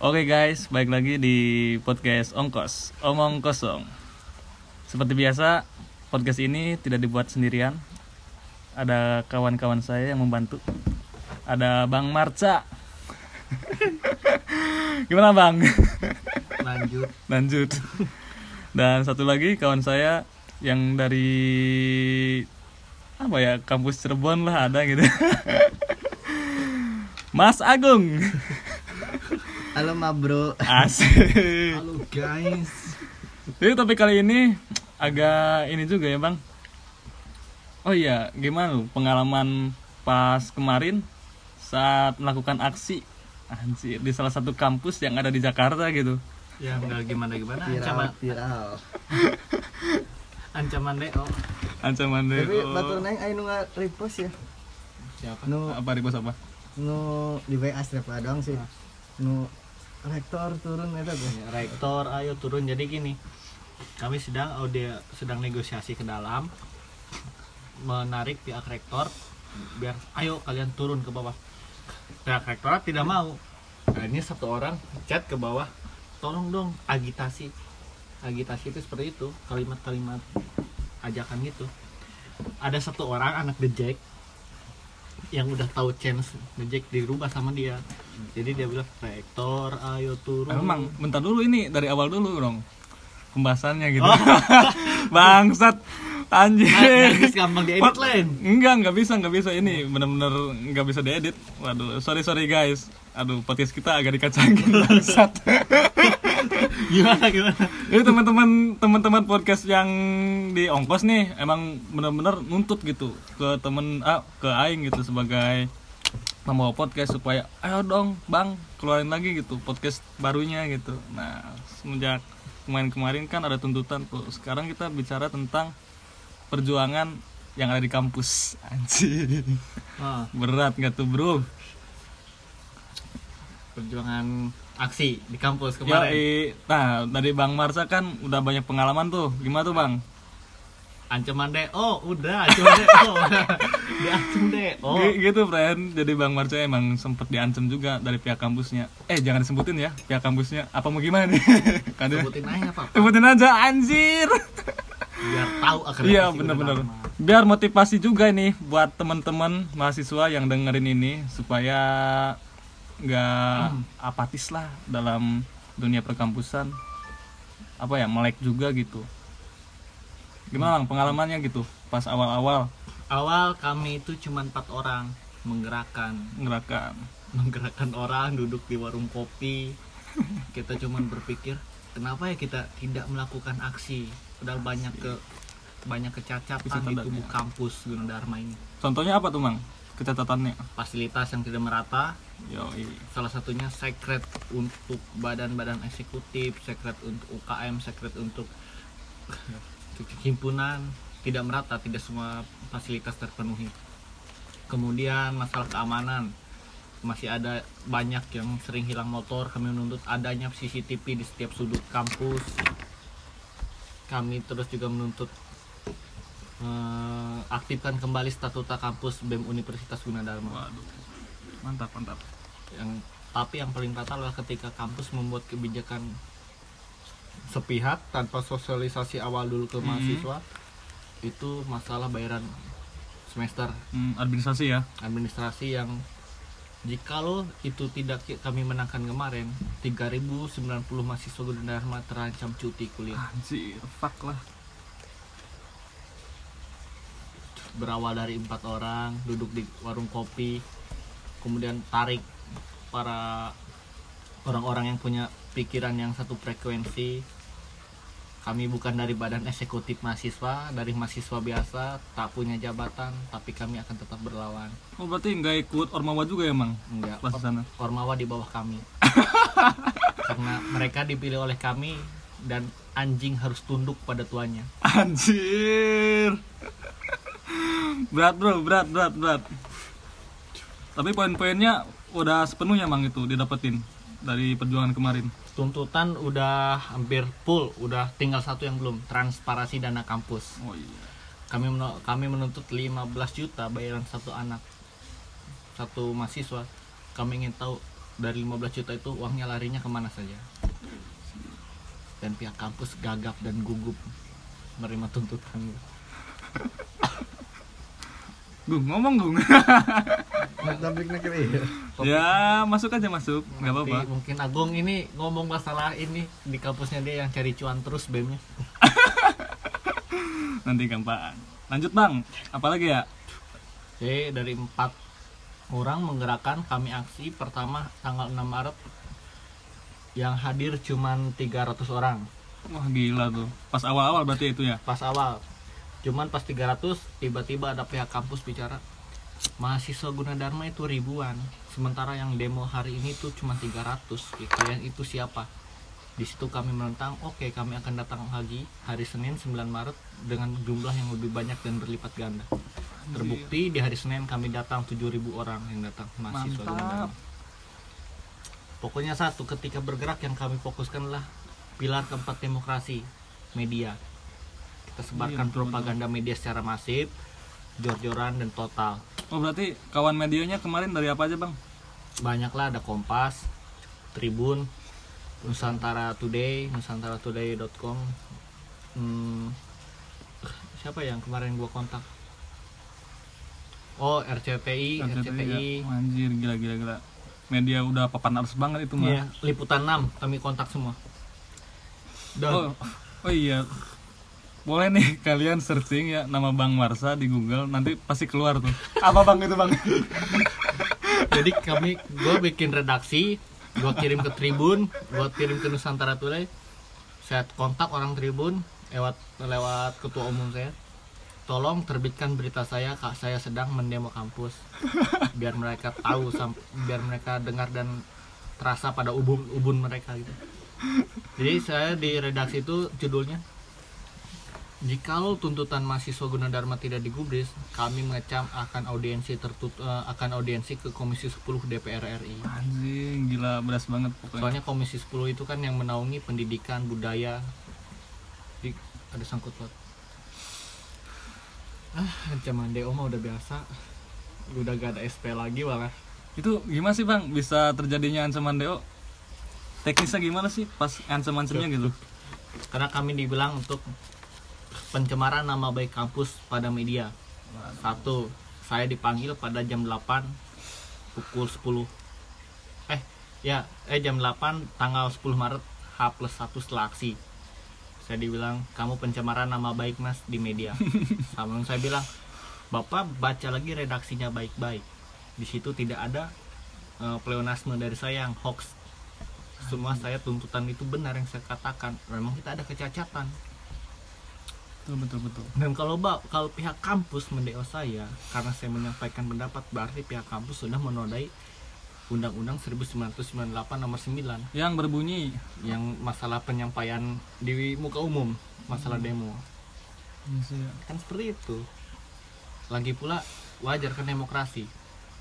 Oke guys, balik lagi di podcast Ongkos, Omong Kosong. Seperti biasa, podcast ini tidak dibuat sendirian. Ada kawan-kawan saya yang membantu. Ada Bang Marca. Gimana Bang? lanjut Lanjut. Dan satu lagi kawan saya yang dari apa ya kampus Cirebon lah ada gitu. Mas Agung. Halo ma bro. Asik. halo guys. Jadi topik kali ini agak ini juga ya bang. Oh iya, gimana lu? Pengalaman pas kemarin saat melakukan aksi anjir di salah satu kampus yang ada di Jakarta gitu. ya nggak gimana gimana? Viral ancaman. viral. Ancaman deo Ancaman deh. tapi batur neng ayo nggak repost ya? Siapa? Nu apa di apa? nu di WA strap doang sih. Nu rektor turun itu tuh Ya, rektor ayo turun. Jadi gini kami sedang audio sedang negosiasi ke dalam menarik pihak rektor biar ayo kalian turun ke bawah. Pihak rektorat tidak mau. Nah, ini satu orang chat ke bawah tolong dong agitasi. Agitasi itu seperti itu kalimat-kalimat ajakan gitu. Ada satu orang anak The yang udah tahu chance Jack dirubah sama dia jadi dia bilang rektor ayo turun Emang bentar dulu ini dari awal dulu dong pembahasannya gitu. Oh. Bangsat anjir. Nah, gampang diedit lain. Enggak, enggak bisa, enggak bisa ini bener-bener enggak bisa diedit. Waduh, sorry sorry guys. Aduh, podcast kita agak dikacangin bangsat. Gimana gimana? Jadi teman-teman teman-teman podcast yang di ongkos nih emang bener-bener nuntut gitu ke temen ah, ke aing gitu sebagai membawa podcast supaya ayo dong bang keluarin lagi gitu podcast barunya gitu. Nah semenjak kemarin-kemarin kan ada tuntutan tuh. Sekarang kita bicara tentang perjuangan yang ada di kampus. Anjir. Ah, Berat nggak tuh bro? perjuangan aksi di kampus Ya, kemarin. nah dari Bang Marsa kan udah banyak pengalaman tuh. Gimana tuh bang? Ancaman deh. Oh, udah ancaman deh. Oh. Diancam deh. Oh. G- gitu friend jadi bang Marco emang sempet diancam juga dari pihak kampusnya eh jangan disebutin ya pihak kampusnya apa mau gimana nih kan dia- Sebutin aja Pak. sebutin aja anjir Biar tahu akar iya lama. biar motivasi juga nih buat teman-teman mahasiswa yang dengerin ini supaya nggak apatis lah dalam dunia perkampusan. Apa ya melek juga gitu. Gimana bang pengalamannya gitu pas awal-awal? Awal kami itu cuma empat orang menggerakkan. Ngerakan menggerakkan orang duduk di warung kopi. Kita cuman berpikir kenapa ya kita tidak melakukan aksi? Padahal banyak ke banyak kecacatan di tubuh kampus Gunadarma ini. Contohnya apa tuh bang kecatatannya? Fasilitas yang tidak merata yo salah satunya secret untuk badan-badan eksekutif secret untuk UKM secret untuk himpunan. Tidak merata tidak semua fasilitas terpenuhi. Kemudian masalah keamanan. Masih ada banyak yang sering hilang motor. Kami menuntut adanya CCTV di setiap sudut kampus. Kami terus juga menuntut eh, aktifkan kembali statuta kampus BEM Universitas Gunadarma. Waduh, mantap mantap. yang tapi yang paling fatal adalah ketika kampus membuat kebijakan sepihak tanpa sosialisasi awal dulu ke mahasiswa itu masalah bayaran semester Hmm, administrasi ya. administrasi yang jikalau itu tidak kami menangkan kemarin 3090 mahasiswa Gunadarma terancam cuti kuliah Anjir, fuck lah. berawal dari empat orang duduk di warung kopi kemudian tarik para orang-orang yang punya pikiran yang satu frekuensi kami bukan dari badan eksekutif mahasiswa dari mahasiswa biasa tak punya jabatan tapi kami akan tetap berlawan Oh berarti nggak ikut ormawa juga ya mang? enggak Pas sana. Ormawa di bawah kami karena mereka dipilih oleh kami dan anjing harus tunduk pada tuannya Anjir. berat bro, berat, berat, berat. Tapi poin-poinnya udah sepenuhnya mang itu didapetin dari perjuangan kemarin. tuntutan udah hampir full udah tinggal satu yang belum transparasi dana kampus Oh iya. kami kami menuntut 15 juta bayaran satu anak satu mahasiswa kami ingin tahu dari 15 juta itu uangnya larinya ke mana saja dan pihak kampus gagap dan gugup menerima tuntutan gung ngomong gung. Nak iya. ya masuk aja masuk. Nggak Nanti apa-apa. mungkin Agung ini ngomong masalah ini di kampusnya dia yang cari cuan terus BEM-nya nanti gampang. Lanjut bang. Apalagi ya? Jadi dari empat orang menggerakkan kami aksi pertama tanggal 6 Maret yang hadir cuman 300 orang. Wah gila tuh. Pas awal-awal berarti itu ya? Pas awal cuman pas 300 tiba-tiba ada pihak kampus bicara mahasiswa Gunadarma itu ribuan sementara yang demo hari ini tuh cuma 300 Ya, kalian itu siapa? Di situ kami menentang oke kami akan datang lagi hari Senin 9 Maret dengan jumlah yang lebih banyak dan berlipat ganda. Terbukti di hari Senin kami datang 7000 orang yang datang mahasiswa. Gunadarma. Pokoknya satu ketika bergerak yang kami fokuskan adalah pilar keempat demokrasi media kita sebarkan Iya, betul, propaganda media secara masif jor-joran dan total. Oh berarti kawan medianya kemarin dari apa aja bang? Banyaklah ada Kompas Tribun Nusantara Today nusantaratoday.com hmm, siapa yang kemarin gua kontak? Oh RCTI RCTI, ya. anjir gila gila gila. Media udah papan atas banget itu mah Iya, liputan 6 kami kontak semua. Dan oh oh iya boleh nih kalian searching ya nama Bang Marsa di Google nanti pasti keluar tuh. Apa bang itu bang? Jadi kami gue bikin redaksi gue kirim ke Tribun gue kirim ke Nusantara Today saya kontak orang Tribun lewat lewat ketua umum saya. Tolong terbitkan berita saya kak saya sedang mendemo kampus. Biar mereka tahu sam- biar mereka dengar dan terasa pada ubun ubun mereka gitu. Jadi saya di redaksi itu judulnya Jikalau tuntutan mahasiswa Gunadarma tidak digubris, kami mengecam akan audiensi tertut eh, akan audiensi ke Komisi 10 DPR RI. anjing gila beras banget pokoknya Soalnya Komisi 10 itu kan yang menaungi pendidikan, budaya. Di, ada sangkut paut. Ah, ancaman DO mah udah biasa. Udah gak ada SP lagi malah. itu gimana sih bang bisa terjadinya ancaman deo teknisnya gimana sih pas ancaman-ancamannya gitu Karena kami dibilang untuk pencemaran nama baik kampus pada media. Satu, saya dipanggil pada jam 8 pukul 10. Eh, ya, eh jam 8 tanggal 10 Maret H plus 1 setelah aksi. Saya dibilang, kamu pencemaran nama baik mas di media. Sama saya bilang, Bapak baca lagi redaksinya baik-baik. Di situ tidak ada eh, pleonasme dari saya yang hoax. Semua saya tuntutan itu benar yang saya katakan. Memang kita ada kecacatan. Betul betul betul Dan kalau kalau pihak kampus mendeo saya karena saya menyampaikan pendapat berarti pihak kampus sudah menodai Undang-Undang 1998 nomor 9 yang berbunyi yang masalah penyampaian di muka umum, masalah demo. Kan seperti itu. Lagi pula wajar kan demokrasi.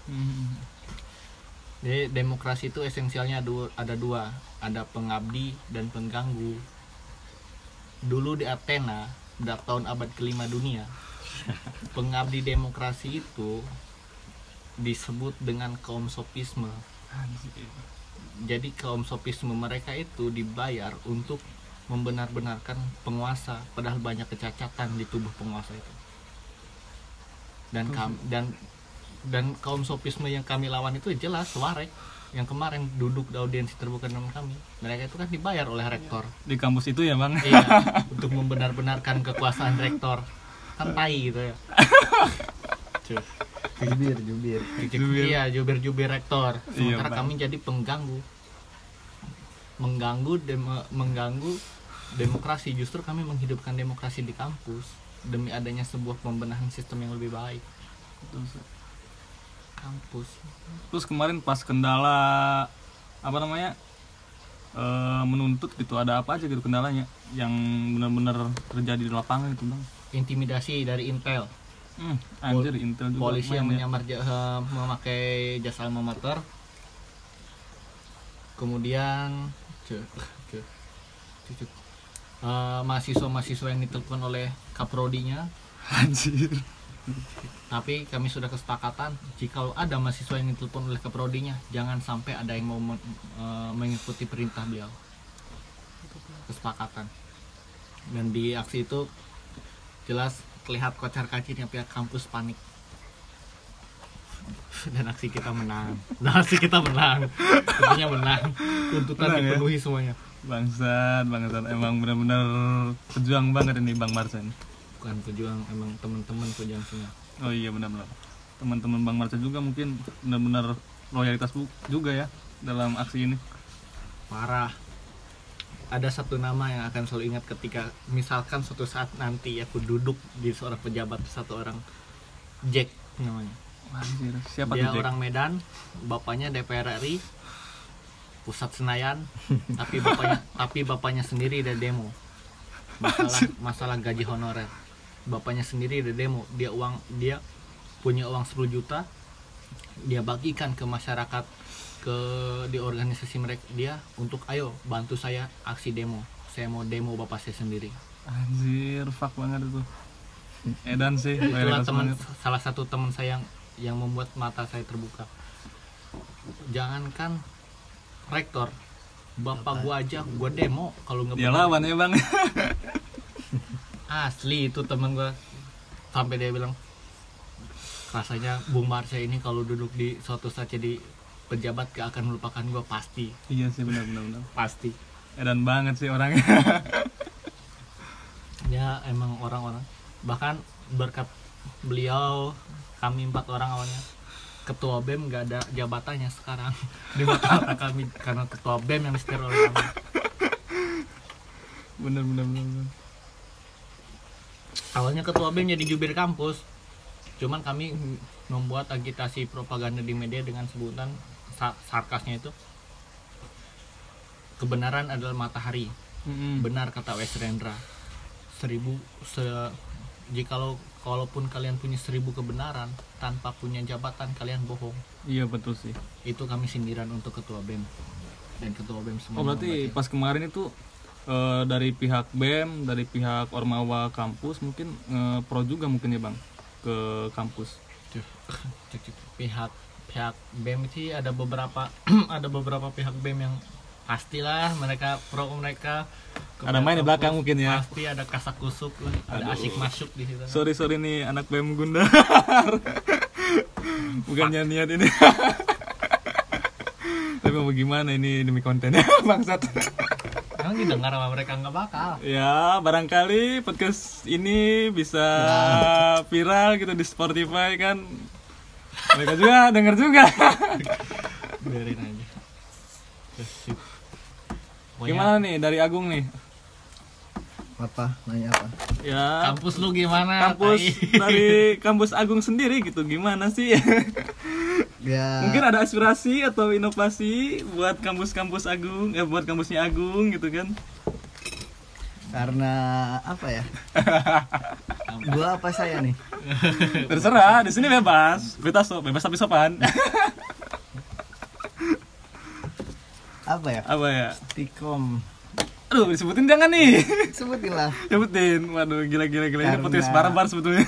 Hmm. Jadi demokrasi itu esensialnya ada dua, ada pengabdi dan pengganggu. Dulu di Athena, pada tahun abad kelima dunia, pengabdi demokrasi itu disebut dengan kaum sopisme. Jadi kaum sopisme mereka itu dibayar untuk membenar-benarkan penguasa, padahal banyak kecacatan di tubuh penguasa itu. Dan dan dan kaum sopisme yang kami lawan itu jelas warek yang kemarin duduk di audiensi terbuka dengan kami mereka itu kan dibayar oleh rektor. Di kampus itu ya bang? Iya untuk membenar-benarkan kekuasaan rektor. Kan tai gitu ya. Cuk. Jubir, jubir. Jubir. iya jubir-jubir rektor. Iya, sementara Bang. kami jadi pengganggu. Mengganggu dem- mengganggu demokrasi. Justru kami menghidupkan demokrasi di kampus demi adanya sebuah pembenahan sistem yang lebih baik kampus. Terus kemarin pas kendala apa namanya eh, menuntut gitu ada apa aja gitu kendalanya yang benar-benar terjadi di lapangan itu bang? Intimidasi dari intel. Hmm, anjir intel juga polisi yang ya. menyamar eh, memakai jasa alma mater. Kemudian cek cek cek, cek. Eh, mahasiswa-mahasiswa yang ditelepon oleh kaprodinya. Anjir tapi kami sudah kesepakatan jika ada mahasiswa yang ditelepon oleh keprodinya jangan sampai ada yang mau men- eh, mengikuti perintah beliau. Kesepakatan. Dan di aksi itu jelas terlihat kocar kacirnya pihak kampus panik. Dan aksi kita menang. Dan aksi kita menang. Tentunya menang. Tuntutan Menang ya? dipenuhi semuanya. Bangsat bangsat. Emang benar-benar pejuang banget ini bang Marsen bukan pejuang emang teman-teman pejuang semua. Oh iya benar-benar. Teman-teman bang Marsen juga mungkin benar-benar loyalitas bu- juga ya dalam aksi ini. Parah. Ada satu nama yang akan selalu ingat ketika misalkan suatu saat nanti aku duduk di seorang pejabat satu orang Jack namanya. Anjir, siapa dia tuh Jack? orang Medan bapaknya DPR RI pusat Senayan tapi bapaknya tapi bapaknya sendiri ada demo. Masalah masalah gaji honorer bapaknya sendiri ada demo dia uang dia punya uang 10 juta dia bagikan ke masyarakat ke di organisasi mereka dia untuk ayo bantu saya aksi demo saya mau demo bapak saya sendiri Anjir, fuck banget itu. Edan sih, itulah teman salah satu teman saya yang yang membuat mata saya terbuka jangankan rektor bapak gua aja gua demo kalau nggak Dia benar. lawan ya bang. asli itu teman gua. Sampai dia bilang rasanya Bung Marsha ini kalau duduk di suatu saat jadi pejabat gak akan melupakan gua. Pasti. Iya sih benar-benar benar. pasti. Edan banget sih orangnya. ya emang orang-orang. Bahkan berkat beliau kami empat orang awalnya ketua bem nggak ada jabatannya sekarang. Di mata-mata kami karena ketua bem yang disetir oleh kami. Bener-bener bener. Awalnya ketua bem jadi jubir kampus. Cuman kami membuat agitasi propaganda di media dengan sebutan sa- sarkasnya itu kebenaran adalah matahari. Mm-mm. benar kata Wes Rendra. Seribu se jikalau kalaupun kalian punya seribu kebenaran tanpa punya jabatan kalian bohong. Iya betul sih. itu kami sindiran untuk ketua bem. Dan ketua bem semua Oh berarti pas kemarin itu eh, dari pihak BEM, dari pihak Ormawa kampus mungkin eh, pro juga mungkin ya bang ke kampus. pihak pihak bem sih ada beberapa ada beberapa pihak bem yang pastilah mereka pro mereka Ada main di belakang mungkin ya. pasti ada kasak kusuk lah ada Aduh. asyik masuk di situ Sorry sorry nih anak BEM Gundar. Bukan niat ini. Tapi mau gimana ini demi kontennya bangsat. Emang didengar sama mereka nggak bakal Ya, barangkali podcast ini bisa viral gitu di Spotify kan. Mereka juga denger juga. biarin aja. Pokoknya Gimana nih dari Agung nih? apa nanya apa Ya, kampus lu gimana kampus Tai? dari kampus Agung sendiri gitu gimana sih? ya Mungkin ada aspirasi atau inovasi buat kampus-kampus Agung, eh buat kampusnya Agung gitu kan? karena apa ya gua apa saya nih Terserah, di sini bebas. Kita so, bebas tapi sopan. apa ya Apa ya? tikom Aduh, disebutin jangan nih. sebutin lah Sebutin. Waduh, gila gila gila ini Karena- podcast barbar sebetulnya.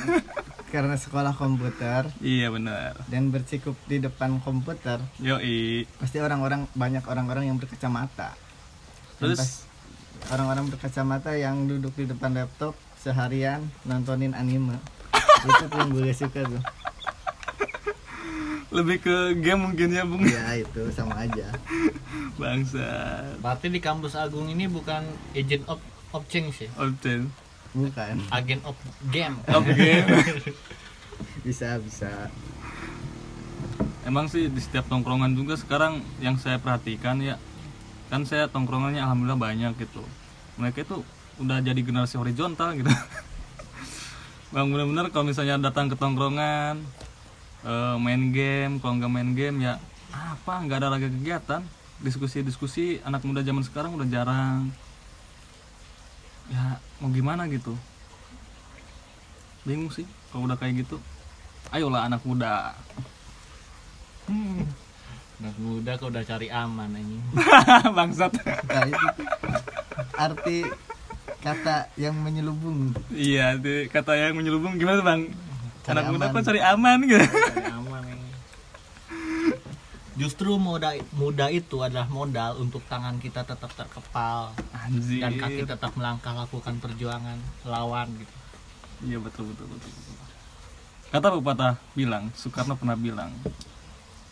Karena sekolah komputer iya benar. dan bercikup di depan komputer Yoi. pasti orang-orang banyak orang-orang yang berkacamata Terus orang-orang berkacamata yang duduk di depan laptop seharian nontonin anime itu tuh yang gue suka tuh lebih ke game mungkin ya, Bung. ya itu sama aja Bangsa. berarti di kampus Agung ini bukan agent of of change ya Opten. Bukan agen of game Oke. bisa bisa Emang sih di setiap tongkrongan juga sekarang yang saya perhatikan ya kan saya tongkrongannya alhamdulillah banyak gitu. Mereka itu udah jadi generasi horizontal gitu. Bang bener-bener kalau misalnya datang ke tongkrongan eh, main game, kalau nggak main game ya apa nggak ada lagi kegiatan diskusi-diskusi anak muda zaman sekarang udah jarang ya mau gimana gitu? Bingung sih kalau udah kayak gitu. Ayolah anak muda. Hmm. anak muda kok udah cari aman ini bangsat. Nah, itu tuh arti kata yang menyelubung. Iya kata yang menyelubung. Gimana tuh bang? Cari anak muda aman. kok cari aman gitu? Cari aman. Justru muda muda itu adalah modal untuk tangan kita tetap terkepal anjir dan kaki tetap melangkah lakukan perjuangan lawan gitu. iya betul betul betul, betul. kata pepatah bilang Soekarno pernah bilang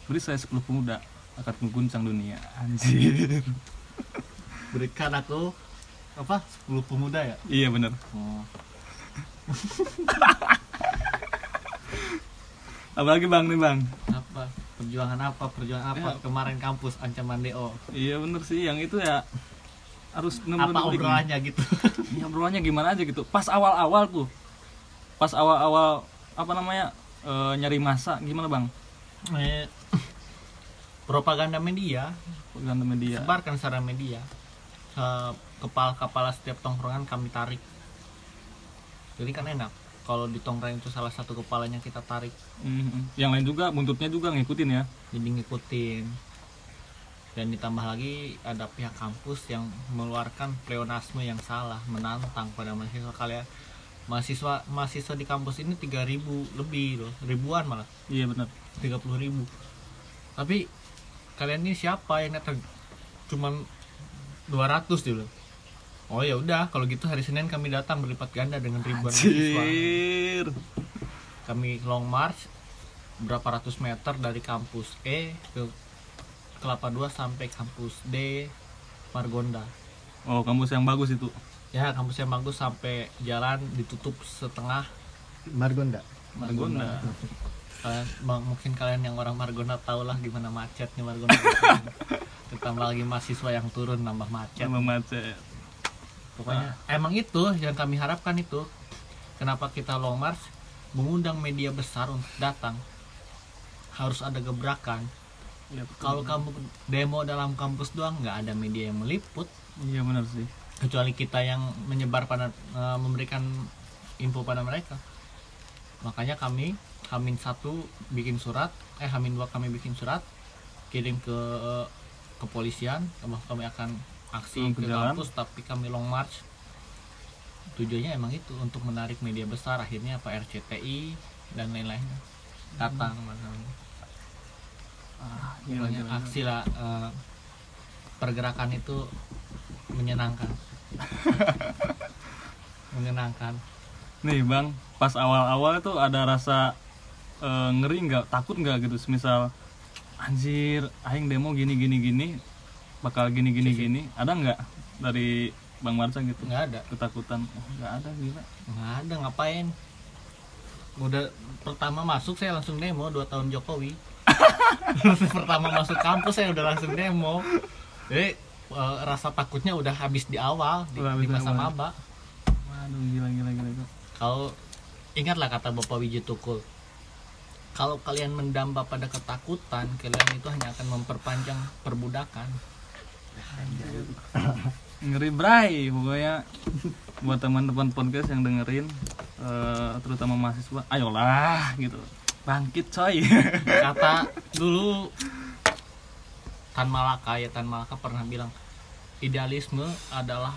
beri saya 10 pemuda akan mengguncang dunia anjir Berikan aku apa 10 pemuda ya? iya bener Oh. apalagi bang nih bang Apa? Perjuangan apa? Perjuangan apa? Ya. Kemarin kampus ancaman DO. iya bener sih yang itu ya harus Apa bener-bener obrolannya gitu? ya obrolannya gimana aja gitu pas awal-awal tuh pas awal-awal apa namanya eh, nyari masa gimana bang Eh, propaganda media propaganda media sebarkan secara media ke kepala-kepala setiap tongkrongan kami tarik jadi kan enak kalau di tongkrongan itu salah satu kepalanya kita tarik. Mhm. yang lain juga buntutnya juga ngikutin ya? Jadi ngikutin. Dan ditambah lagi ada pihak kampus yang mengeluarkan pleonasme yang salah menantang pada mahasiswa kalian. Mahasiswa mahasiswa di kampus ini 3000 lebih loh ribuan malah. Iya bener 30 ribu. Tapi kalian ini siapa? Yang datang? Cuman 200 dulu oh ya udah kalau gitu hari Senin kami datang berlipat ganda dengan ribuan mahasiswa. Kami long march berapa ratus meter dari kampus E ke Kelapa 2 sampai kampus D Margonda. Oh kampus yang bagus itu? Ya kampus yang bagus sampai jalan ditutup setengah. Margonda. Margonda. Kalian bang- mungkin kalian yang orang Margonda tau lah gimana macetnya Margonda. Ditambah lagi mahasiswa yang turun nambah macet. Sama macet pokoknya emang itu yang kami harapkan itu. Kenapa kita long march? Mengundang media besar untuk datang. Harus ada gebrakan. Betul. kalau kamu demo dalam kampus doang nggak ada media yang meliput. Iya benar sih. Kecuali kita yang menyebar pada eh, memberikan info pada mereka. Makanya kami Hamin satu bikin surat eh Hamin dua kami bikin surat kirim ke eh, kepolisian. Bahwa kami akan aksi ke ke jalan. kampus tapi kami long march. Tujuannya emang itu untuk menarik media besar akhirnya apa RCTI dan lain-lainnya datang makanya. ah, gila, Pokoknya gila, aksi lah eh, pergerakan itu menyenangkan. Menyenangkan. Nih bang pas awal-awal tuh ada rasa eh, ngeri nggak takut nggak gitu? Semisal anjir aing demo gini gini gini bakal gini gini gini. Ada nggak dari bang Marsa gitu? Nggak ada. Ketakutan. Oh, nggak ada gila. Nggak ada ngapain? Udah pertama masuk saya langsung demo dua tahun Jokowi. Pertama masuk kampus saya udah langsung demo. Jadi eh, rasa takutnya udah habis di awal di, Udah di masa awal. maba. Waduh gila gila gila, gila. kalau ingatlah kata Bapak Wiji Tukul. Kalau kalian mendamba pada ketakutan kalian itu hanya akan memperpanjang perbudakan ngeri bray. Pokoknya buat teman-teman podcast yang dengerin eh, terutama mahasiswa ayolah gitu. Bangkit coy. Kata dulu Tan Malaka ya Tan Malaka pernah bilang idealisme adalah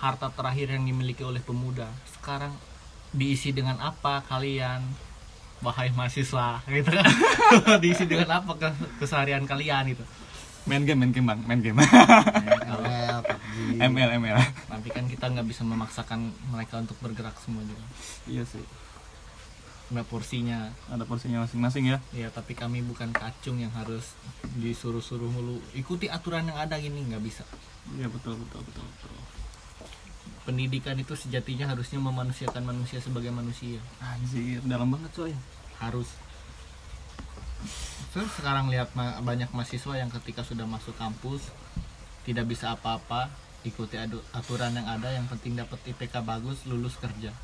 harta terakhir yang dimiliki oleh pemuda. Sekarang diisi dengan apa kalian wahai mahasiswa? Gitu kan. Diisi dengan apa ke keseharian kalian gitu main game main game bang. Main game. Kalau- ML, PUBG ML ML tapi kan kita nggak bisa memaksakan mereka untuk bergerak semua juga. Iya sih. Nggak porsinya. Ada porsinya masing-masing ya. Ya tapi kami bukan kacung yang harus disuruh-suruh mulu. Ikuti aturan yang ada gini nggak bisa. Iya betul betul betul betul. Pendidikan itu sejatinya harusnya memanusiakan manusia sebagai manusia. Anjir dalam banget coy. Harus Terus sekarang lihat ma- banyak mahasiswa yang ketika sudah masuk kampus tidak bisa apa-apa ikuti aturan yang ada yang penting dapat IPK bagus lulus kerja.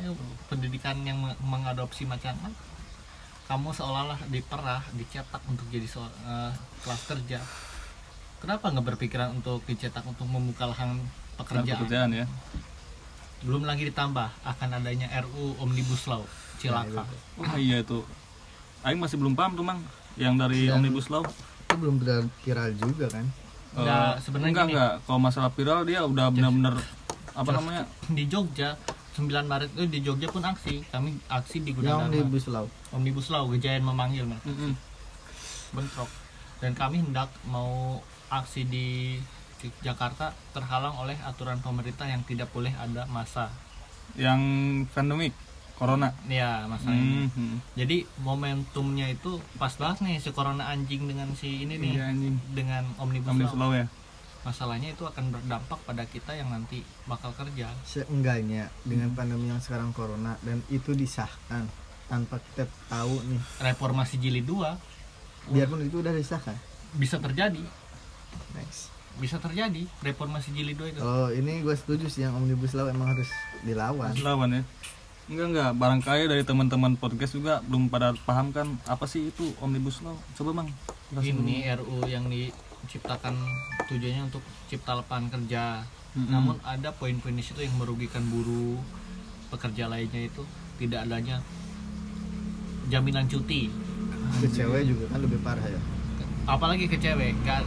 Ya, pendidikan yang me- mengadopsi macam kamu seolah-olah diperah dicetak untuk jadi so- eh, kelas kerja. Kenapa nggak berpikiran untuk dicetak untuk membuka lahan pekerjaan? Pekerjaan ya. Belum lagi ditambah akan adanya RU Omnibus Law cilaka. wah iya itu Aing masih belum paham tuh mang yang dari Dan- omnibus law. Itu belum viral, viral juga kan? Eh, Nggak, sebenarnya enggak gini. enggak. Kalau masalah viral dia udah benar-benar apa namanya? Di Jogja 9 Maret itu di Jogja pun aksi. Kami aksi di yang Gunadarma di bus laut Omnibus Law Gejayan memanggil Mas. Mm-mm. bentrok. Dan kami hendak mau aksi di Jakarta terhalang oleh aturan pemerintah yang tidak boleh ada masa. Yang pandemik corona. Ya masalahnya. Mhm. jadi momentumnya itu pas banget nih si corona anjing dengan si ini nih Iya, anjing. dengan omnibus, Omnibus law. Law ya? Masalahnya itu akan berdampak pada kita yang nanti bakal kerja. Seenggaknya dengan pandemi yang sekarang corona dan itu disahkan tanpa kita tahu nih. Reformasi jilid 2 biarpun itu udah disahkan. Bisa terjadi. Next. Bisa terjadi reformasi jilid 2 itu. Oh ini gue setuju sih yang omnibus law emang harus dilawan. Harus lawan ya enggak enggak. Barangkali dari teman-teman podcast juga belum pada paham kan apa sih itu omnibus law? Coba bang jelasin dulu. ini RU yang diciptakan tujuannya untuk cipta lapangan kerja. Mm-mm. namun ada poin-poin di situ yang merugikan buruh pekerja lainnya itu tidak adanya jaminan cuti. Ke cewek juga kan lebih parah ya. Apalagi ke cewek nggak.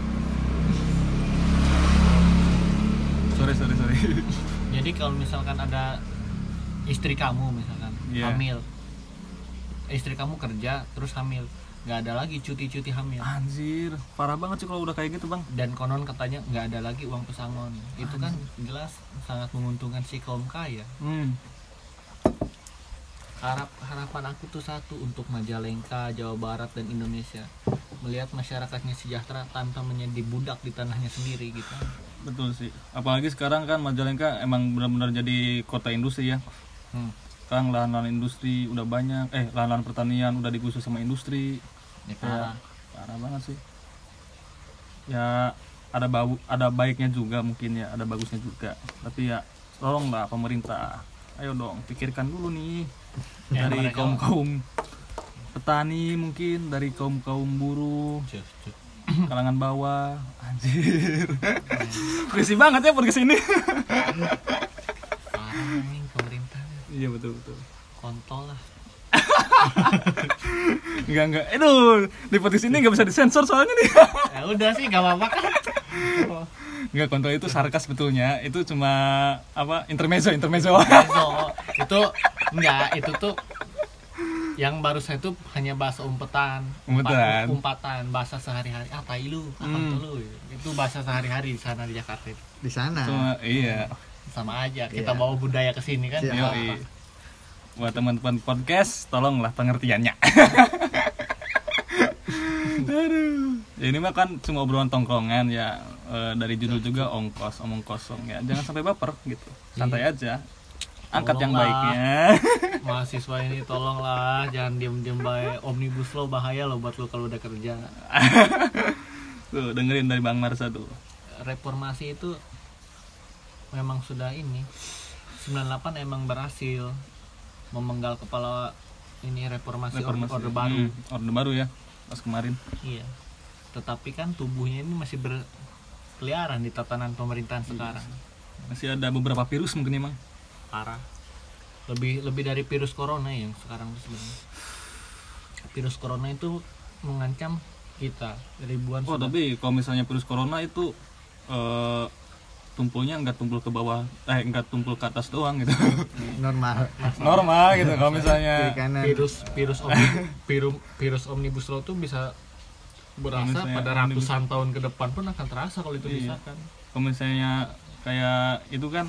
Sorry sorry sorry. Jadi kalau misalkan ada istri kamu misalkan Iya. hamil. Istri kamu kerja terus hamil. Nggak ada lagi cuti-cuti hamil. Anjir parah banget sih kalau udah kayak gitu bang. Dan konon katanya nggak ada lagi uang pesangon. Itu kan jelas sangat menguntungkan si kaum kaya. Hmm. harap harapan aku tuh satu untuk Majalengka Jawa Barat dan Indonesia. Melihat masyarakatnya sejahtera tanpa menjadi budak di tanahnya sendiri gitu. Betul sih. Apalagi sekarang kan Majalengka emang benar-benar jadi kota industri ya hmm. sekarang lahan-lahan industri udah banyak. Eh lahan-lahan pertanian udah digusur sama industri. Ya Kayak parah. parah banget sih. Ya ada bau ada baiknya juga mungkin ya ada bagusnya juga. Tapi ya tolonglah pemerintah. Ayo dong pikirkan dulu nih. Ya, dari kaum kaum petani mungkin dari kaum kaum buruh kalangan bawah. Anjir. Berisi banget ya podcast ini iya betul betul. Kontol lah. Enggak enggak aduh di podcast ini nggak bisa disensor soalnya nih. Ya udah sih gak apa-apa kan. Enggak kontrol itu sarkas betulnya. Itu cuma apa intermezzo intermezzo. Bezo. itu enggak itu tuh yang baru saya tuh hanya bahasa umpetan. Umpetan. umpatan bahasa sehari-hari. Ah tai lu. Ah Hmm. kontol lu. Itu bahasa sehari-hari di sana di Jakarta di sana? Cuma iya sama aja kita Iya. bawa budaya ke sini kan Siap. Yoi. apa-apa. Buat teman-teman podcast, tolonglah pengertiannya. Aduh. Ya, ini mah kan cuma obrolan tongkrongan ya Eh, dari judul juga ongkos, omong kosong ya. Jangan sampai baper gitu. Santai aja. Angkat yang Tolonglah. baiknya. mahasiswa ini tolonglah jangan diem-diem baik omnibus law bahaya loh buat lo kalau udah kerja Tuh, dengerin dari Bang Marsa tuh. reformasi itu memang sudah ini 98 emang berhasil memenggal kepala ini reformasi, Reformasi. orde baru Hmm, orde baru ya. Pas kemarin. iya tetapi kan tubuhnya ini masih berkeliaran di tatanan pemerintahan sekarang Masih ada beberapa virus mungkin emang. parah lebih lebih dari virus corona yang sekarang sebenarnya virus corona itu mengancam kita ribuan Oh, sudah- tapi kalau misalnya virus corona itu eh tumpulnya nggak tumpul ke bawah, eh nggak tumpul ke atas doang gitu. normal. Normal gitu kalau misalnya. Virus virus omni- virus virus omnibus law tuh bisa berasa Misalnya pada omnibus- ratusan tahun ke depan pun akan terasa kalau itu Iya. disahkan. Kalau misalnya kayak itu kan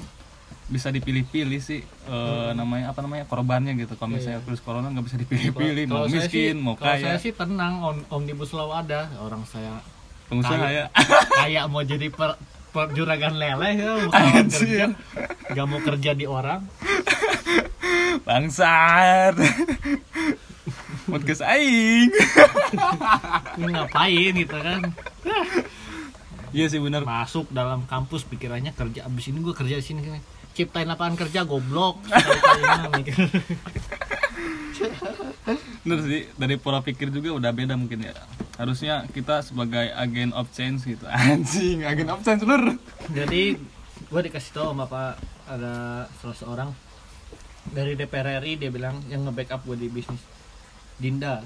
bisa dipilih-pilih sih eh, namanya apa namanya korbannya gitu. Kalau misalnya Iya. virus corona nggak bisa dipilih-pilih mau miskin sih- mau kalau saya kaya. sih tenang om- omnibus law ada. Orang saya pengusaha kaya. ya. Kayak mau jadi per juragan leleh ya Anjir. kerja. Nggak mau kerja di orang. Bangsat. Podcast aing. Ngapain gitu kan? Iya sih benar masuk dalam kampus pikirannya kerja. Abis ini gue kerja di sini. Ciptain lapangan kerja goblok. bener sih dari pola pikir juga udah beda mungkin ya. Harusnya kita sebagai agen of change gitu. Anjing agen of change bener. Jadi gue dikasih tahu sama pak ada salah seorang dari DPR RI dia bilang yang nge-backup gue di bisnis. Dinda.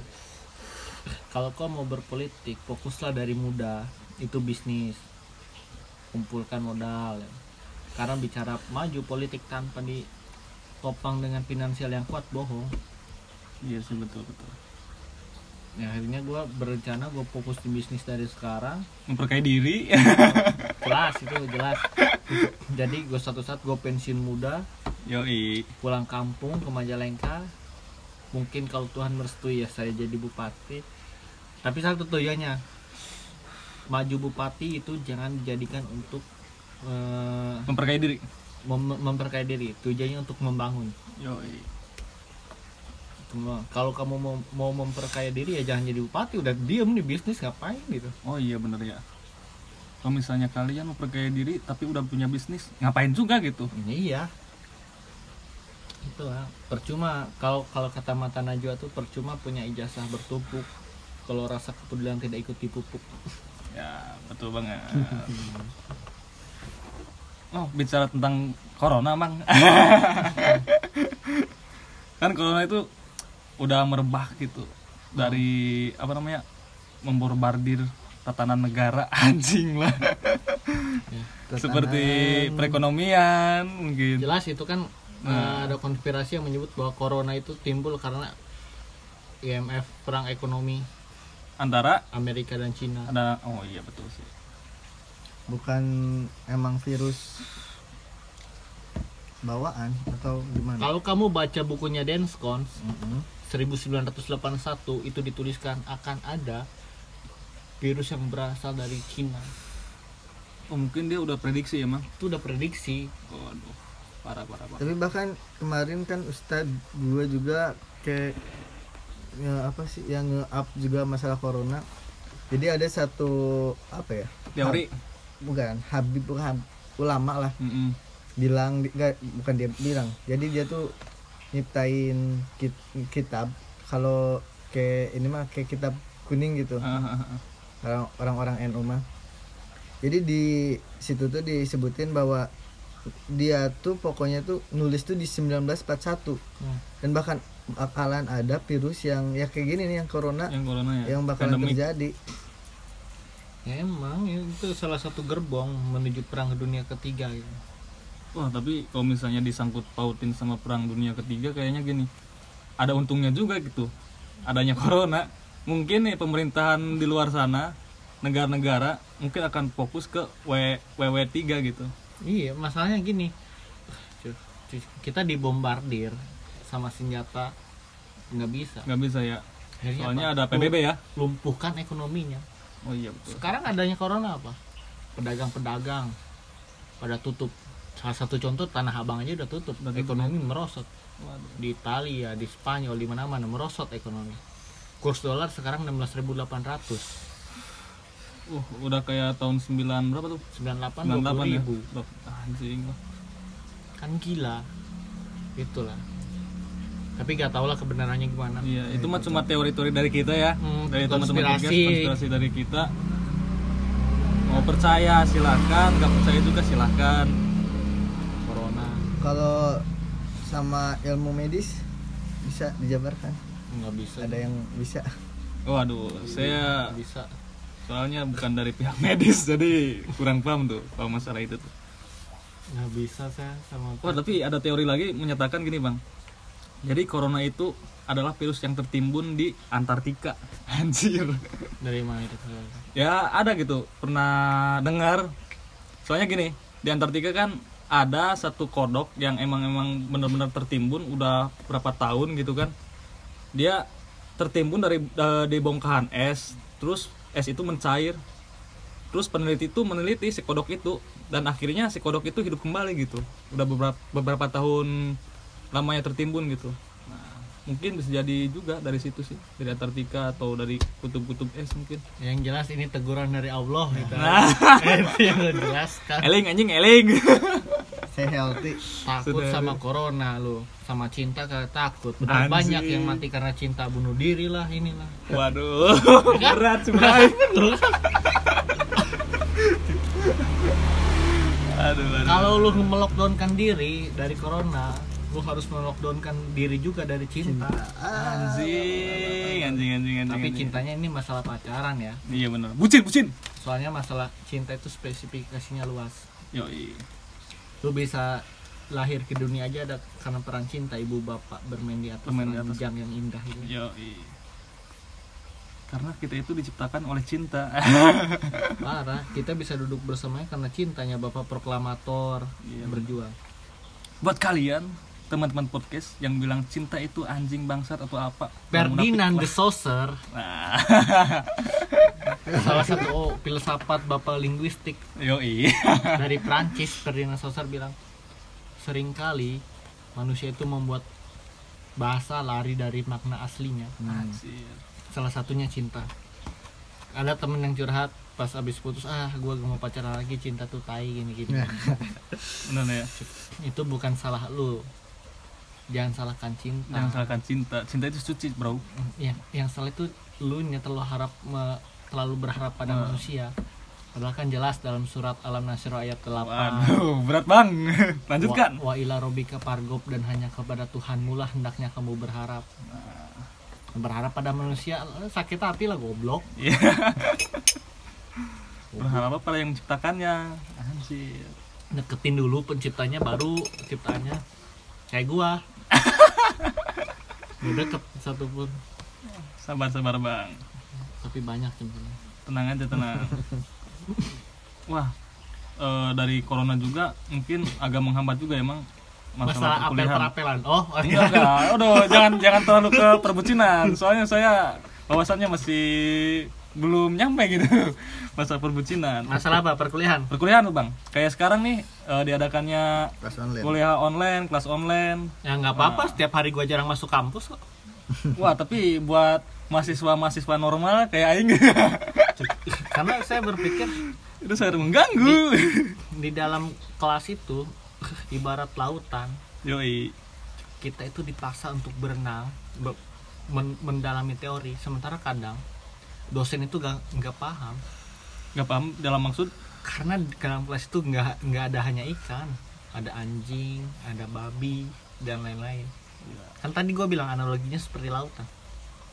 Kalau kau mau berpolitik fokuslah dari muda. Itu bisnis. Kumpulkan modal. Ya. karena bicara maju politik tanpa di topang dengan finansial yang kuat bohong iya sih betul betul. Ya akhirnya gue berencana gue fokus di bisnis dari sekarang. Memperkaya diri. Jelas itu jelas. Jadi gue satu saat gue pensiun muda yoi. pulang kampung ke Majalengka. Mungkin kalau Tuhan merestui ya saya jadi bupati. Tapi satu tujuannya maju bupati itu jangan dijadikan untuk eh, memperkaya diri. mem- memperkaya diri. Tujuannya untuk membangun. Yoi kalau kamu mau, mau memperkaya diri ya jangan jadi bupati. Udah diem di bisnis ngapain gitu? Oh iya bener ya. Kalau misalnya kalian memperkaya diri tapi udah punya bisnis ngapain juga gitu? Ini iya. Itu lah percuma kalau kalau kata mata Najwa tuh percuma punya ijazah bertumpuk kalau rasa kepedulian tidak ikut dipupuk. Ya betul banget. Oh bicara tentang corona mang. Kan corona itu udah merebak gitu. Dari apa namanya memborbardir tatanan negara. Anjing lah. Seperti perekonomian mungkin. Jelas itu kan Nah. eh, ada konspirasi yang menyebut bahwa corona itu timbul karena IMF perang ekonomi. Antara? Amerika dan Cina. Ada oh iya betul sih. Bukan emang virus bawaan atau gimana? Kalau kamu baca bukunya Denskons Mm-mm. 1981 itu dituliskan akan ada virus yang berasal dari Cina. Oh mungkin dia udah prediksi emang itu udah prediksi. Waduh parah parah parah. Tapi bahkan kemarin kan Ustadz gue juga kayak nge- apa sih yang nge-up juga masalah corona. Jadi ada satu apa ya? Teori. Bukan Habib bukan Hab- ulama lah. Mm-mm. bilang di- nggak bukan dia bilang. Jadi dia tuh nyiptain kit- kitab kalau kayak ini mah kayak kitab kuning gitu Ah, ah, ah. orang orang-orang NU mah jadi di situ tuh disebutin bahwa dia tuh pokoknya tuh nulis tuh di 1941 Hmm. dan bahkan bakalan ada virus yang ya kayak gini nih yang corona yang corona ya yang bakalan Pandemik. terjadi ya emang itu salah satu gerbong menuju perang dunia ketiga gitu. Wah tapi kalau misalnya disangkut pautin sama perang dunia ketiga kayaknya gini. Ada untungnya juga gitu. Adanya corona. Mungkin nih pemerintahan di luar sana negara-negara mungkin akan fokus ke W WW3 gitu. Iya masalahnya gini. Kita dibombardir sama senjata nggak bisa. Nggak bisa ya. Akhirnya soalnya apa? ada PBB ya. Lumpuhkan ekonominya. Oh iya betul. Sekarang adanya corona apa? Pedagang-pedagang pada tutup salah satu contoh tanah abang aja udah tutup Udah tutup, ekonomi merosot. Waduh. di Italia di Spanyol di mana-mana merosot ekonomi. Kurs dolar sekarang 16.800 uh udah kayak tahun 9 berapa tuh? 98 98 ya? ribu. Loh, anjing. Lah. kan gila. Itulah. Tapi gak tau lah kebenarannya gimana. Iya itu mah cuma teori-teori dari kita ya. Hmm, dari teman-teman konspirasi. konspirasi dari kita. Mau percaya silakan. Nggak percaya juga silakan. corona kalau sama ilmu medis bisa dijabarkan? Nggak bisa. Ada yang bisa? Waduh saya Nggak bisa. Soalnya bukan dari pihak medis jadi kurang paham tuh kalau masalah itu tuh. Nggak bisa saya sama oh tapi ada teori lagi menyatakan gini bang. Jadi corona itu adalah virus yang tertimbun di Antartika. Anjir. Dari mana itu? Ya ada gitu. Pernah dengar? Soalnya gini di Antartika kan ada satu kodok yang emang emang benar-benar tertimbun udah berapa tahun gitu kan. Dia tertimbun dari di bongkahan es terus es itu mencair. Terus peneliti itu meneliti si kodok itu dan akhirnya si kodok itu hidup kembali gitu. Udah beberapa beberapa tahun lamanya tertimbun gitu mungkin bisa jadi juga dari situ sih dari Antartika atau dari kutub-kutub es mungkin. Yang jelas ini teguran dari Allah gitu. Nah. itu yang lo jelaskan. Eling anjing eling saya healthy. Takut Sudah. sama ada. corona lu sama cinta kagak takut. Udah banyak yang mati karena cinta bunuh diri lah inilah. Waduh berat sebenarnya aduh, aduh. kalau lu melockdownkan diri dari corona lu harus melockdownkan diri juga dari cinta. Anjing anjing anjing anjing tapi anjing. cintanya ini masalah pacaran ya. Iya bener. Bucin bucin. Soalnya masalah cinta itu spesifikasinya luas. Yoi. Lu bisa lahir ke dunia aja ada karena peran cinta ibu bapak bermain di atas Bermain di atas. ranjang yang indah itu Yo, karena kita itu diciptakan oleh cinta. parah. Kita bisa duduk bersamanya karena cintanya bapak proklamator Iya, berjuang. Buat kalian teman-teman podcast yang bilang cinta itu anjing bangsat atau apa? Ferdinand Saussure lah. Nah, salah satu oh, filsafat bapak linguistik yo dari Prancis Ferdinand Saussure bilang sering kali manusia itu membuat bahasa lari dari makna aslinya Anjir. salah satunya cinta ada temen yang curhat pas abis putus ah gue gak mau pacaran lagi cinta tuh tai gini gini Bener ya. itu bukan salah lu jangan salahkan cinta Jangan salahkan cinta. Cinta itu suci, Bro. yang yang salah itu lu nya terlalu harap me- terlalu berharap pada Ah. manusia padahal kan jelas dalam surat alam nasr ayat 8 Waduh, berat bang. Lanjutkan. Wa, wa ila robika pargob dan hanya kepada Tuhanmu lah hendaknya kamu berharap. Berharap pada manusia eh, sakit hati lah goblok. Iya. Berharap apa pada yang menciptakannya? Anjir. Deketin dulu penciptanya baru ciptaannya kayak gua. Udah deket satu pun Sabar sabar bang. tapi banyak sebenarnya. Tenang aja tenang. Wah, eh, dari corona juga mungkin agak menghambat juga emang Masalah apel perkuliahan. perapelan. Oh, oh Enggak, enggak. Aduh, jangan jangan terlalu ke perbucinan. Soalnya saya wawasannya masih belum nyampe gitu masa perbucinan. Masalah apa perkuliahan? Perkuliahan tuh, Bang. Kayak sekarang nih eh, diadakannya Kelas online. kuliah online, kelas online. Ya nggak apa-apa, setiap hari gua jarang masuk kampus kok. Wah, tapi buat mahasiswa-mahasiswa normal kayak aing Karena saya berpikir itu sangat mengganggu. di dalam kelas itu ibarat lautan. Yoi. kita itu dipaksa untuk berenang be- men- mendalami teori sementara kadang dosen itu gak nggak paham. Gak paham dalam maksud? Karena dalam kelas itu nggak nggak ada hanya ikan ada anjing ada babi dan lain-lain. Kan tadi gue bilang analoginya seperti lautan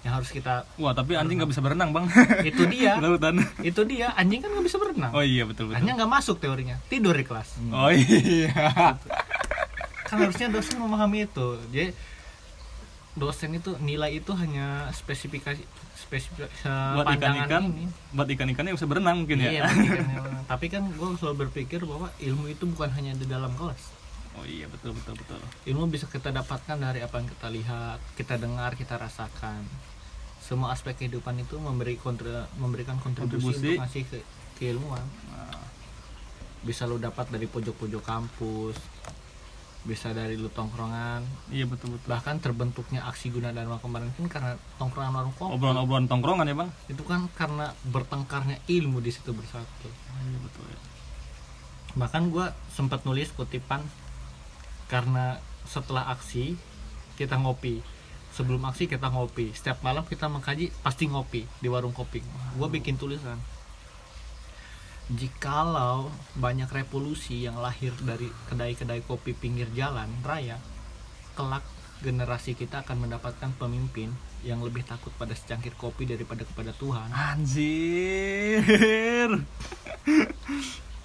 yang harus kita Wah, tapi anjing nggak bisa berenang, Bang. itu dia. Lautan. itu dia anjing kan nggak bisa berenang. Oh iya, betul betul. hanya nggak masuk teorinya tidur di kelas. Oh iya. kan harusnya dosen memahami itu. Jadi dosen itu nilai itu hanya spesifikasi spesifik buat pandangan ikan-ikan ini. buat ikan-ikannya bisa berenang mungkin ya? Iya buat ikan-ikan. tapi kan gue selalu berpikir bahwa ilmu itu bukan hanya di dalam kelas. Oh iya betul betul betul. Ilmu bisa kita dapatkan dari apa yang kita lihat kita dengar kita rasakan. Semua aspek kehidupan itu memberi kontra, memberikan Kontribusi. kontribusi, untuk ngasih ke, keilmuan. Nah, bisa lu dapat dari pojok-pojok kampus bisa dari lu tongkrongan. Iya betul betul. Bahkan terbentuknya aksi guna dharma kemarin kan karena tongkrongan warung kopi. Obrolan-obrolan tongkrongan ya bang? Itu kan karena bertengkarnya ilmu di situ bersatu. Iya betul ya. Bahkan gue sempat nulis kutipan karena setelah aksi kita ngopi. Sebelum aksi kita ngopi. Setiap malam kita mengkaji pasti ngopi di warung kopi. Gue bikin tulisan jikalau banyak revolusi yang lahir dari kedai-kedai kopi pinggir jalan raya kelak generasi kita akan mendapatkan pemimpin yang lebih takut pada secangkir kopi daripada kepada Tuhan anjir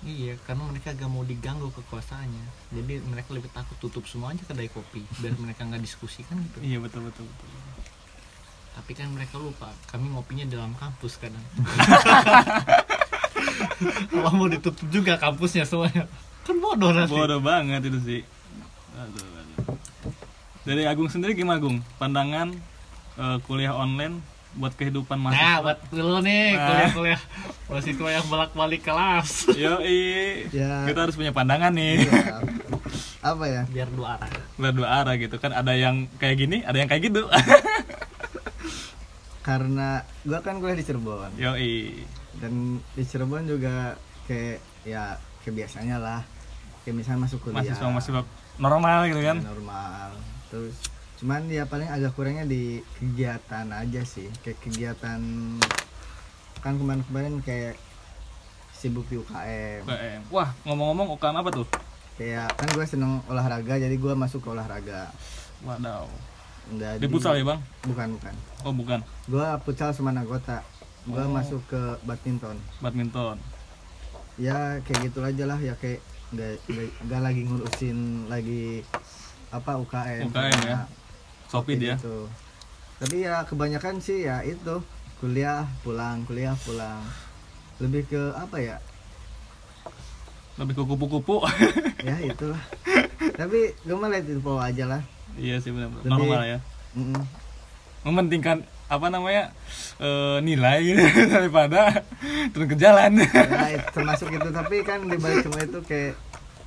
Iya, karena mereka gak mau diganggu kekuasaannya. Jadi mereka lebih takut tutup semua aja kedai kopi biar mereka nggak diskusi kan gitu. iya betul betul betul Tapi kan mereka lupa, kami ngopinya dalam kampus kadang. Kalau mau ditutup juga kampusnya semuanya. Kan bodoh nanti. bodoh banget itu sih aduh, aduh. dari Agung sendiri gimana Agung pandangan eh, kuliah online buat kehidupan Nah, mahasiswa buat dulu nih Nah. kuliah-kuliah mahasiswa yang bolak-balik kelas. Yoi, Ya. kita harus punya pandangan nih Iya. apa ya Biar dua arah. berdua arah gitu kan ada yang kayak gini ada yang kayak gitu karena gua kan kuliah di Cirebon Yoi dan di Cirebon juga kayak ya kayak biasanya lah kayak misalnya masuk kuliah mahasiswa mahasiswa normal gitu kan ya, normal terus cuman ya paling agak kurangnya di kegiatan aja sih kayak kegiatan kan kemarin-kemarin kayak sibuk di UKM UKM. Wah, ngomong-ngomong UKM apa tuh? kayak kan gue seneng olahraga jadi gue masuk ke olahraga Wadaw. Nggak Di futsal ya, Bang? bukan bukan Oh, bukan. gue futsal sama anggota gue Oh. masuk ke badminton Badminton. ya kayak gitu aja lah ya kayak nggak lagi ngurusin lagi apa UKM UKM ya. Shopee dia. gitu. tapi ya kebanyakan sih ya itu kuliah pulang kuliah pulang lebih ke apa ya Lebih ke kupu-kupu. ya itulah tapi gue mah let it flow aja lah iya sih benar normal ya. Mm-mm. Mementingkan apa namanya? eh, nilai gitu daripada turun ke jalan. ya, itu termasuk itu tapi kan di balik semua itu kayak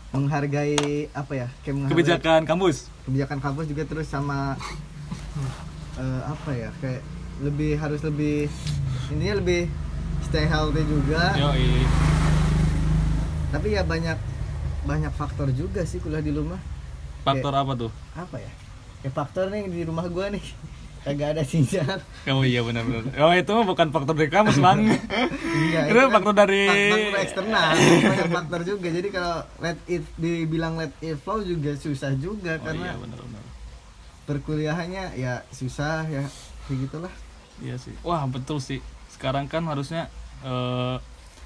menghargai apa ya kayak menghargai Kebijakan kampus. kebijakan kampus juga terus sama eh, apa ya kayak lebih harus lebih intinya lebih stay healthy juga Yoi. tapi ya banyak banyak faktor juga sih kuliah di rumah Faktor apa tuh? apa ya kayak faktor nih di rumah gua nih kagak ada sinyal Oh iya benar-benar. Oh itu bukan faktor dari kampus bang. iya Itu kan faktor dari faktor eksternal banyak faktor juga jadi kalau let it dibilang let it flow juga susah juga Oh karena iya benar-benar. perkuliahannya ya susah ya kayak gitulah Iya sih. Wah betul sih. Sekarang kan harusnya eh,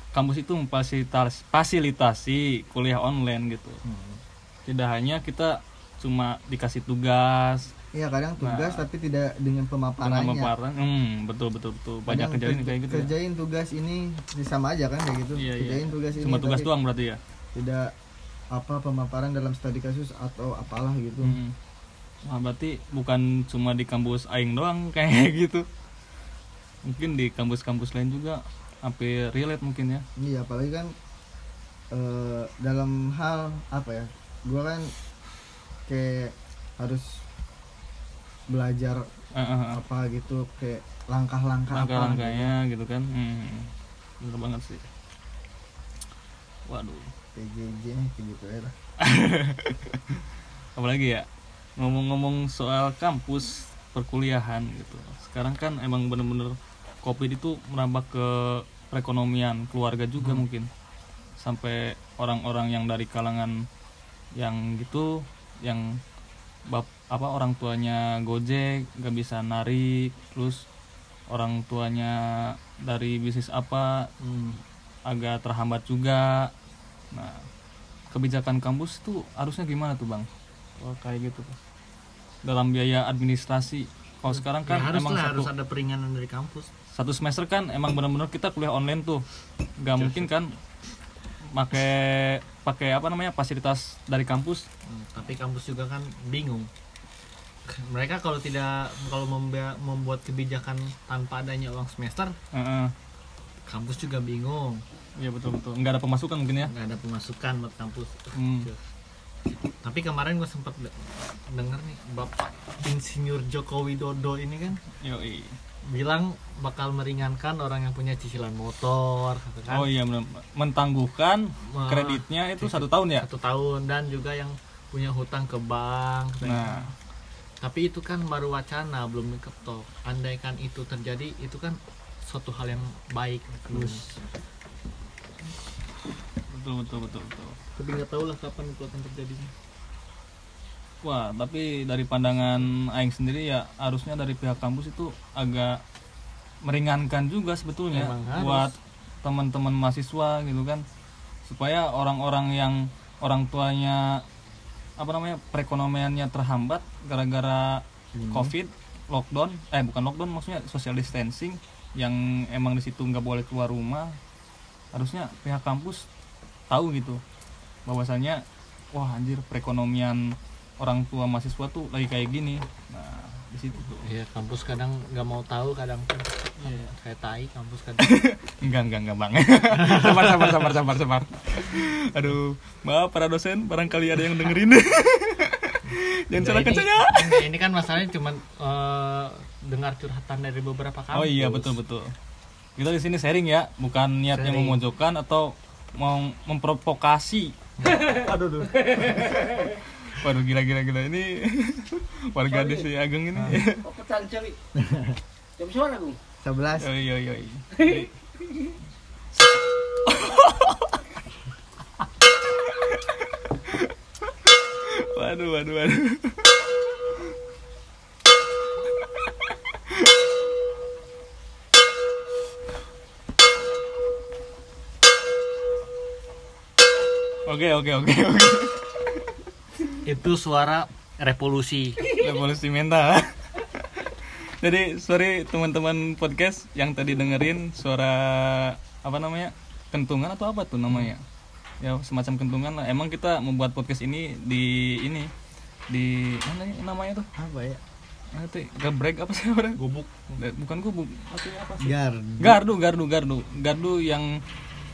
kampus itu memfasilitas fasilitasi kuliah online gitu. Tidak hanya kita cuma dikasih tugas, Iya kadang tugas Nah. tapi tidak dengan pemaparannya. pemaparan. Hmm, betul betul betul. Banyak Kadang kejadian ker- kayak gitu. ya. Kerjain tugas ini ini sama aja kan kayak gitu. Iya, iya. kerjain tugas ini. Cuma tugas doang berarti ya. Tidak apa pemaparan dalam studi kasus atau apalah gitu. Hmm. Wah, berarti bukan cuma di kampus aing doang kayak gitu. Mungkin di kampus-kampus lain juga sampai relate mungkin ya. Iya apalagi kan eh, dalam hal apa ya? Gua kan kayak harus belajar eh, eh. apa gitu kayak langkah-langkah apa gitu. Langkah-langkahnya gitu kan. Hmm. Bener banget sih. Waduh. PJJ kayak gitu ya. apalagi ya ngomong-ngomong soal kampus perkuliahan gitu sekarang kan emang bener-bener covid itu merambah ke perekonomian keluarga juga mungkin sampai orang-orang yang dari kalangan yang gitu yang bap apa orang tuanya gojek nggak bisa narik terus orang tuanya dari bisnis apa Hmm. agak terhambat juga. Nah kebijakan kampus itu harusnya gimana tuh bang? Oh, kayak gitu dalam biaya administrasi. Kalau sekarang kan ya, harus emang lah, satu harus ada peringanan dari kampus. satu semester kan emang benar-benar kita kuliah online tuh. Nggak mungkin kan pakai pakai apa namanya fasilitas dari kampus. Hmm, tapi kampus juga kan bingung mereka kalau tidak kalau memba- membuat kebijakan tanpa adanya uang semester Heeh. kampus juga bingung iya betul betul nggak ada pemasukan mungkin ya nggak ada pemasukan buat kampus Hmm. tapi kemarin gue sempat de- denger nih bapak insinyur Joko Widodo ini kan Yoi. bilang bakal meringankan orang yang punya cicilan motor gitu kan. oh iya bener. mentangguhkan kreditnya itu satu tahun ya satu tahun dan juga yang punya hutang ke bank nah tapi itu kan baru wacana belum diketok andaikan itu terjadi itu kan suatu hal yang baik. Terus. Betul betul betul betul. Tapi nggak tahu lah kapan itu akan terjadi Wah, tapi dari pandangan Aing sendiri ya harusnya dari pihak kampus itu agak meringankan juga sebetulnya buat teman-teman mahasiswa gitu kan. Supaya orang-orang yang orang tuanya apa namanya perekonomiannya terhambat gara-gara covid lockdown eh bukan lockdown maksudnya social distancing yang emang di situ nggak boleh keluar rumah. Harusnya pihak kampus tahu gitu bahwasanya wah anjir perekonomian orang tua mahasiswa tuh lagi kayak gini. Nah di situ tuh. Iya kampus kadang nggak mau tahu kadang tuh kayak tai kampus kadang. Enggak enggak enggak bang. Sabar sabar sabar sabar sabar. Aduh maaf para dosen barangkali ada yang dengerin. Jangan salahkan ini- saya enggak, ini kan masalahnya cuma dengar curhatan dari beberapa kampus oh iya betul betul. Kita di sini sharing ya bukan niatnya memojokkan atau mau memprovokasi. Aduh duh. Waduh gila gila gila ini warga desa Ageng ini Oh, petan cari. Jam gue. 11 oh iya iya iya. waduh waduh waduh Oke oke oke oke. Itu suara revolusi. Revolusi mental. Jadi sorry teman-teman podcast yang tadi dengerin suara apa namanya kentungan atau apa tuh namanya? Ya semacam kentungan lah. Emang kita membuat podcast ini di ini di mana ya namanya tuh? apa ya itu gebrek apa sih orang? Gubuk. Bukan gubuk. Apa apa sih? gar Gardu, gardu, gardu, gardu yang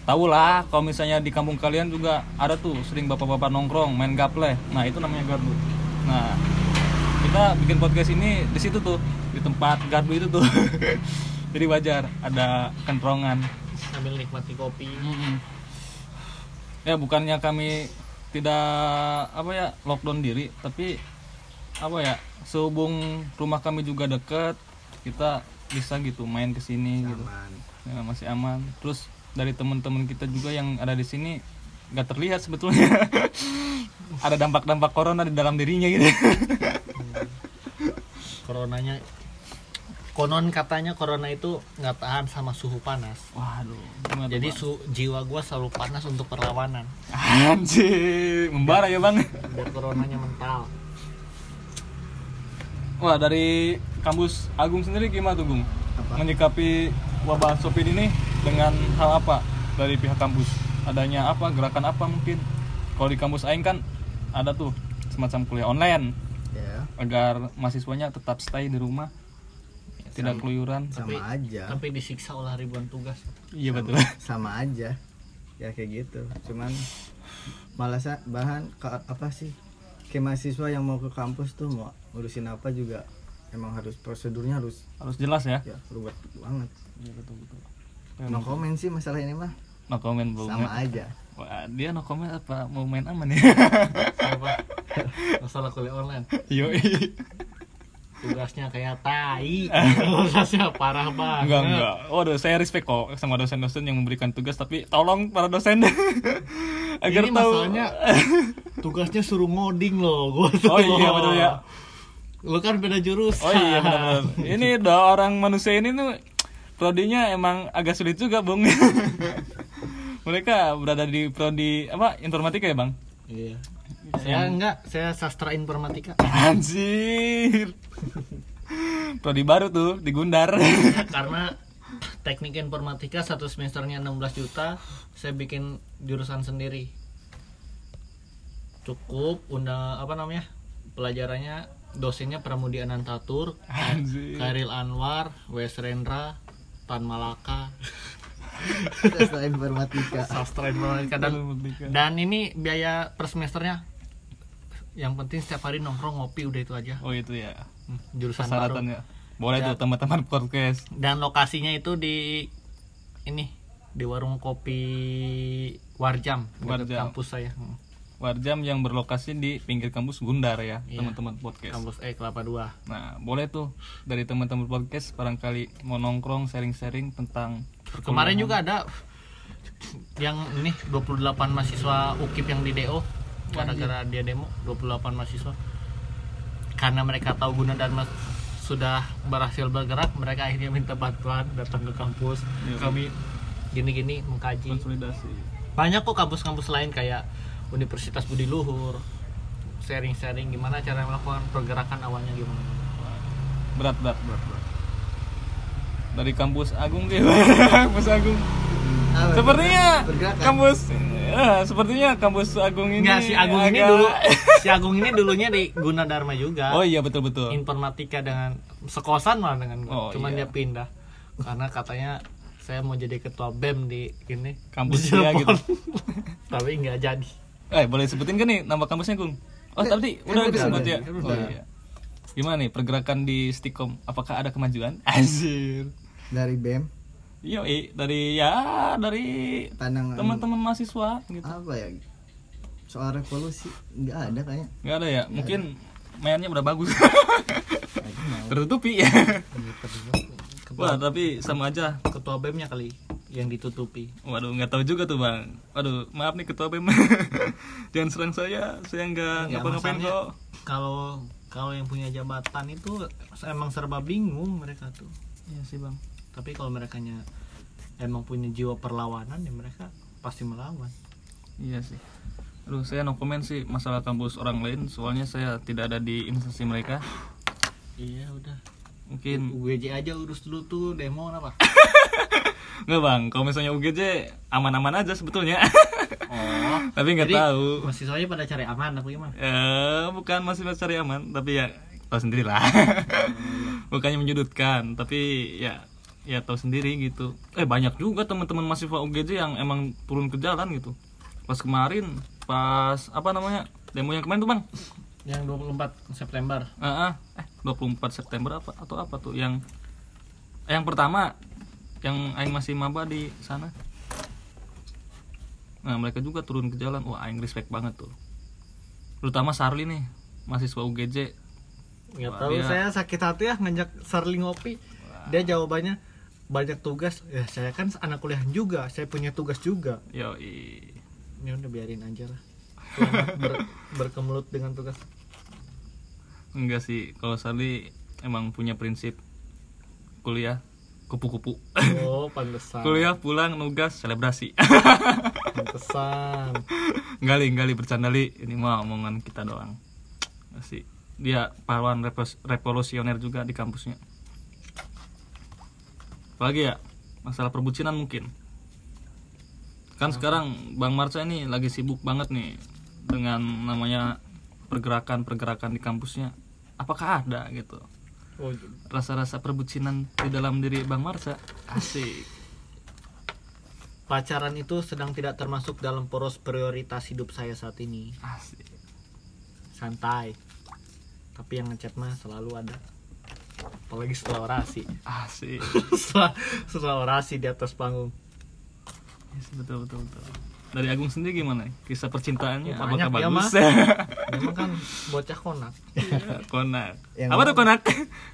tahu lah kalau misalnya di kampung kalian juga ada tuh sering bapak-bapak nongkrong main gaple. Nah itu namanya gardu. Nah kita bikin podcast ini di situ tuh di tempat gardu itu tuh. Jadi wajar ada kentrongan. Sambil nikmati kopi. Mm-mm. Ya bukannya kami tidak apa ya lockdown diri, tapi apa ya sehubung rumah kami juga dekat, kita bisa gitu main ke sini gitu. aman Ya, masih aman. Terus dari teman-teman kita juga yang ada di sini nggak terlihat sebetulnya ada dampak-dampak corona di dalam dirinya gitu. Coronanya konon katanya corona itu nggak tahan sama suhu panas. Waduh, gimana Jadi su jiwa gua selalu panas untuk perlawanan. anjir, membara ya bang. Biar coronanya mental. Wah dari kampus Agung sendiri gimana tuh Gung? Apa? Menyikapi wabah Covid ini dengan hal apa dari pihak kampus? Adanya apa? Gerakan apa mungkin? Kalau di kampus Aing kan ada tuh semacam kuliah online ya agar mahasiswanya tetap stay di rumah, tidak keluyuran. sama aja Tapi disiksa oleh ribuan tugas. Iya betul. sama aja ya kayak gitu cuman malah bahan ke- apa sih kayak mahasiswa yang mau ke kampus tuh mau ngurusin apa juga emang harus prosedurnya harus Harus jelas ya. ya ribet banget Iya betul betul. No comment sih masalah ini mah No comment bro. sama aja Wah, dia no comment apa mau main aman ya? Apa? Masalah kuliah online. Yo. Tugasnya kayak tai. Tugasnya parah banget. Enggak enggak. Waduh, saya respect kok sama dosen-dosen yang memberikan tugas tapi tolong para dosen agar Ini tahu. masalahnya tugasnya suruh ngoding loh. Gua tuh. Oh iya, betul ya. Lu kan beda jurusan. Oh iya benar. Ini udah orang manusia ini tuh prodinya emang agak sulit juga, Bung. Mereka berada di prodi apa? Informatika ya, Bang? Iya. Saya enggak, saya sastra informatika. Anjir. prodi baru tuh di Gundar. Karena teknik informatika satu semesternya 16 juta, saya bikin jurusan sendiri. Cukup undang apa namanya? Pelajarannya dosennya Pramudi Anantatur, Anjir. Kairil Anwar, Wes Rendra, Tan Malaka, sastra informatika sastra informatika dan dan ini biaya per semesternya yang penting setiap hari nongkrong ngopi udah itu aja Oh itu ya. Hmm, jurusan baru Persyaratannya. Boleh Ya. tuh teman-teman podcast. dan lokasinya itu di ini di warung kopi Warjam dekat Warjam. kampus saya Hmm, Warjam yang berlokasi di pinggir kampus Gundar ya, Iya. teman-teman podcast. kampus E Kelapa 2 Nah, boleh tuh dari teman-teman podcast barangkali mau nongkrong sharing-sharing tentang kemarin juga ada yang ini 28 mahasiswa UKIP yang di DO gara-gara dia demo 28 mahasiswa karena mereka tahu guna Dharma sudah berhasil bergerak mereka akhirnya minta bantuan datang ke kampus Iya. kami gini-gini mengkaji konsolidasi. banyak kok kampus-kampus lain kayak Universitas Budi Luhur sharing-sharing gimana cara melakukan pergerakan awalnya gimana Berat, berat, berat, berat. Dari kampus Agung dia. kampus Agung. Apa, Sepertinya bergerakan? kampus ya, sepertinya kampus Agung ini Enggak si Agung ini agak- dulu si Agung ini dulunya di Gunadarma juga Oh iya betul betul. informatika dengan sekosan malah dengan gua. Oh, cuman iya. dia pindah karena katanya saya mau jadi ketua BEM di ini Kampus di dia gitu. tapi nggak jadi Eh, boleh sebutin kan nih nama kampusnya, Gung? Oh, Eh, kan udah disebut ya. Oh, iya. Gimana nih pergerakan di Stikom? Apakah ada kemajuan? Anjir. dari bem Iya, dari ya dari teman-teman mahasiswa gitu. apa ya soal revolusi nggak ada kayaknya Nggak ada ya? Mungkin mainnya udah bagus. Tertutupi ya. Wah, tapi sama aja. ketua BEM nya kali yang ditutupi Waduh, nggak tahu juga tuh bang. Waduh, maaf nih ketua BEM. Jangan serang saya, saya nggak ngapa-ngapain kok. kalau kalau yang punya jabatan itu emang serba bingung mereka tuh Iya sih bang. tapi kalau mereka emang punya jiwa perlawanan ya mereka pasti melawan Iya sih. Aduh, saya no comment sih masalah kampus orang lain, soalnya saya tidak ada di instansi mereka. iya udah Mungkin UGJ aja urus dulu tuh demo apa nggak bang, kalau misalnya UGJ aman-aman aja sebetulnya. oh Tapi nggak tahu. mahasiswanya pada cari aman apa gimana Eh, bukan masih cari aman, tapi ya tahu sendiri lah. Bukannya menyudutkan, tapi ya ya tahu sendiri gitu. Eh banyak juga teman-teman mahasiswa UGJ yang emang turun ke jalan gitu. Pas kemarin, pas apa namanya demo yang kemarin tuh bang? yang 24 September Ah, ah. eh 24 September apa atau apa tuh yang yang pertama yang aing masih maba di sana. Nah, mereka juga turun ke jalan. Wah, aing respect banget tuh. Terutama Sarli nih, mahasiswa UGJ. nggak Wah, tahu dia- saya sakit hati ya ngajak Sarli ngopi dia jawabannya banyak tugas ya saya kan anak kuliah juga saya punya tugas juga Yo, ya udah biarin aja lah ber- berkemelut dengan tugas enggak sih. Kalau Sarli emang punya prinsip kuliah kupu-kupu. oh pantesan kuliah pulang nugas selebrasi. pantesan Gali, gali bercanda li. Ini mah omongan kita doang. Masih dia pahlawan revolusioner juga di kampusnya. Apalagi ya masalah perbucinan mungkin. Kan sekarang Bang Marca ini lagi sibuk banget nih dengan namanya pergerakan-pergerakan di kampusnya. Apakah ada gitu rasa-rasa perbucinan di dalam diri Bang Marca? Asik. pacaran itu sedang tidak termasuk dalam poros prioritas hidup saya saat ini Asik. santai tapi yang ngechat mah selalu ada apalagi setelah orasi Asik. setelah, setelah orasi di atas panggung Yes, betul betul betul. Dari Agung sendiri gimana? Kisah percintaannya Oh, banyak apakah dia bagus? memang kan bocah konak konak. Yang Apa tuh konak?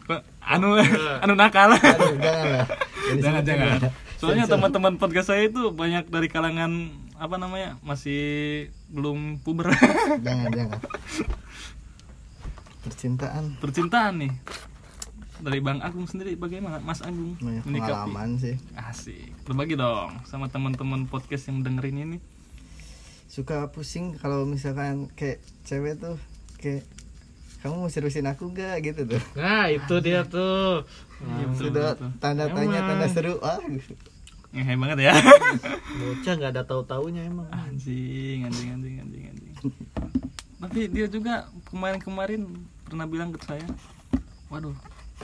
Ko- anu anu nakal. Aduh, jangan lah. Jadi jangan. Soalnya teman-teman podcast saya itu banyak dari kalangan apa namanya masih belum puber Jangan jangan. Percintaan percintaan nih. Dari Bang Agung sendiri bagaimana Mas Agung banyak menyikapi? pengalaman sih. Asik. Berbagi dong sama teman-teman podcast yang dengerin ini. Suka pusing kalau misalkan kayak cewek tuh kayak kamu mau seriusin aku gak gitu tuh. nah itu dia tuh Iya, betul, Sudah betul. tanda tanya tanda seru ah. Ngehe banget ya. bocah nggak ada tahu taunya emang anjing anjing anjing anjing anjing tapi dia juga kemarin-kemarin pernah bilang ke saya waduh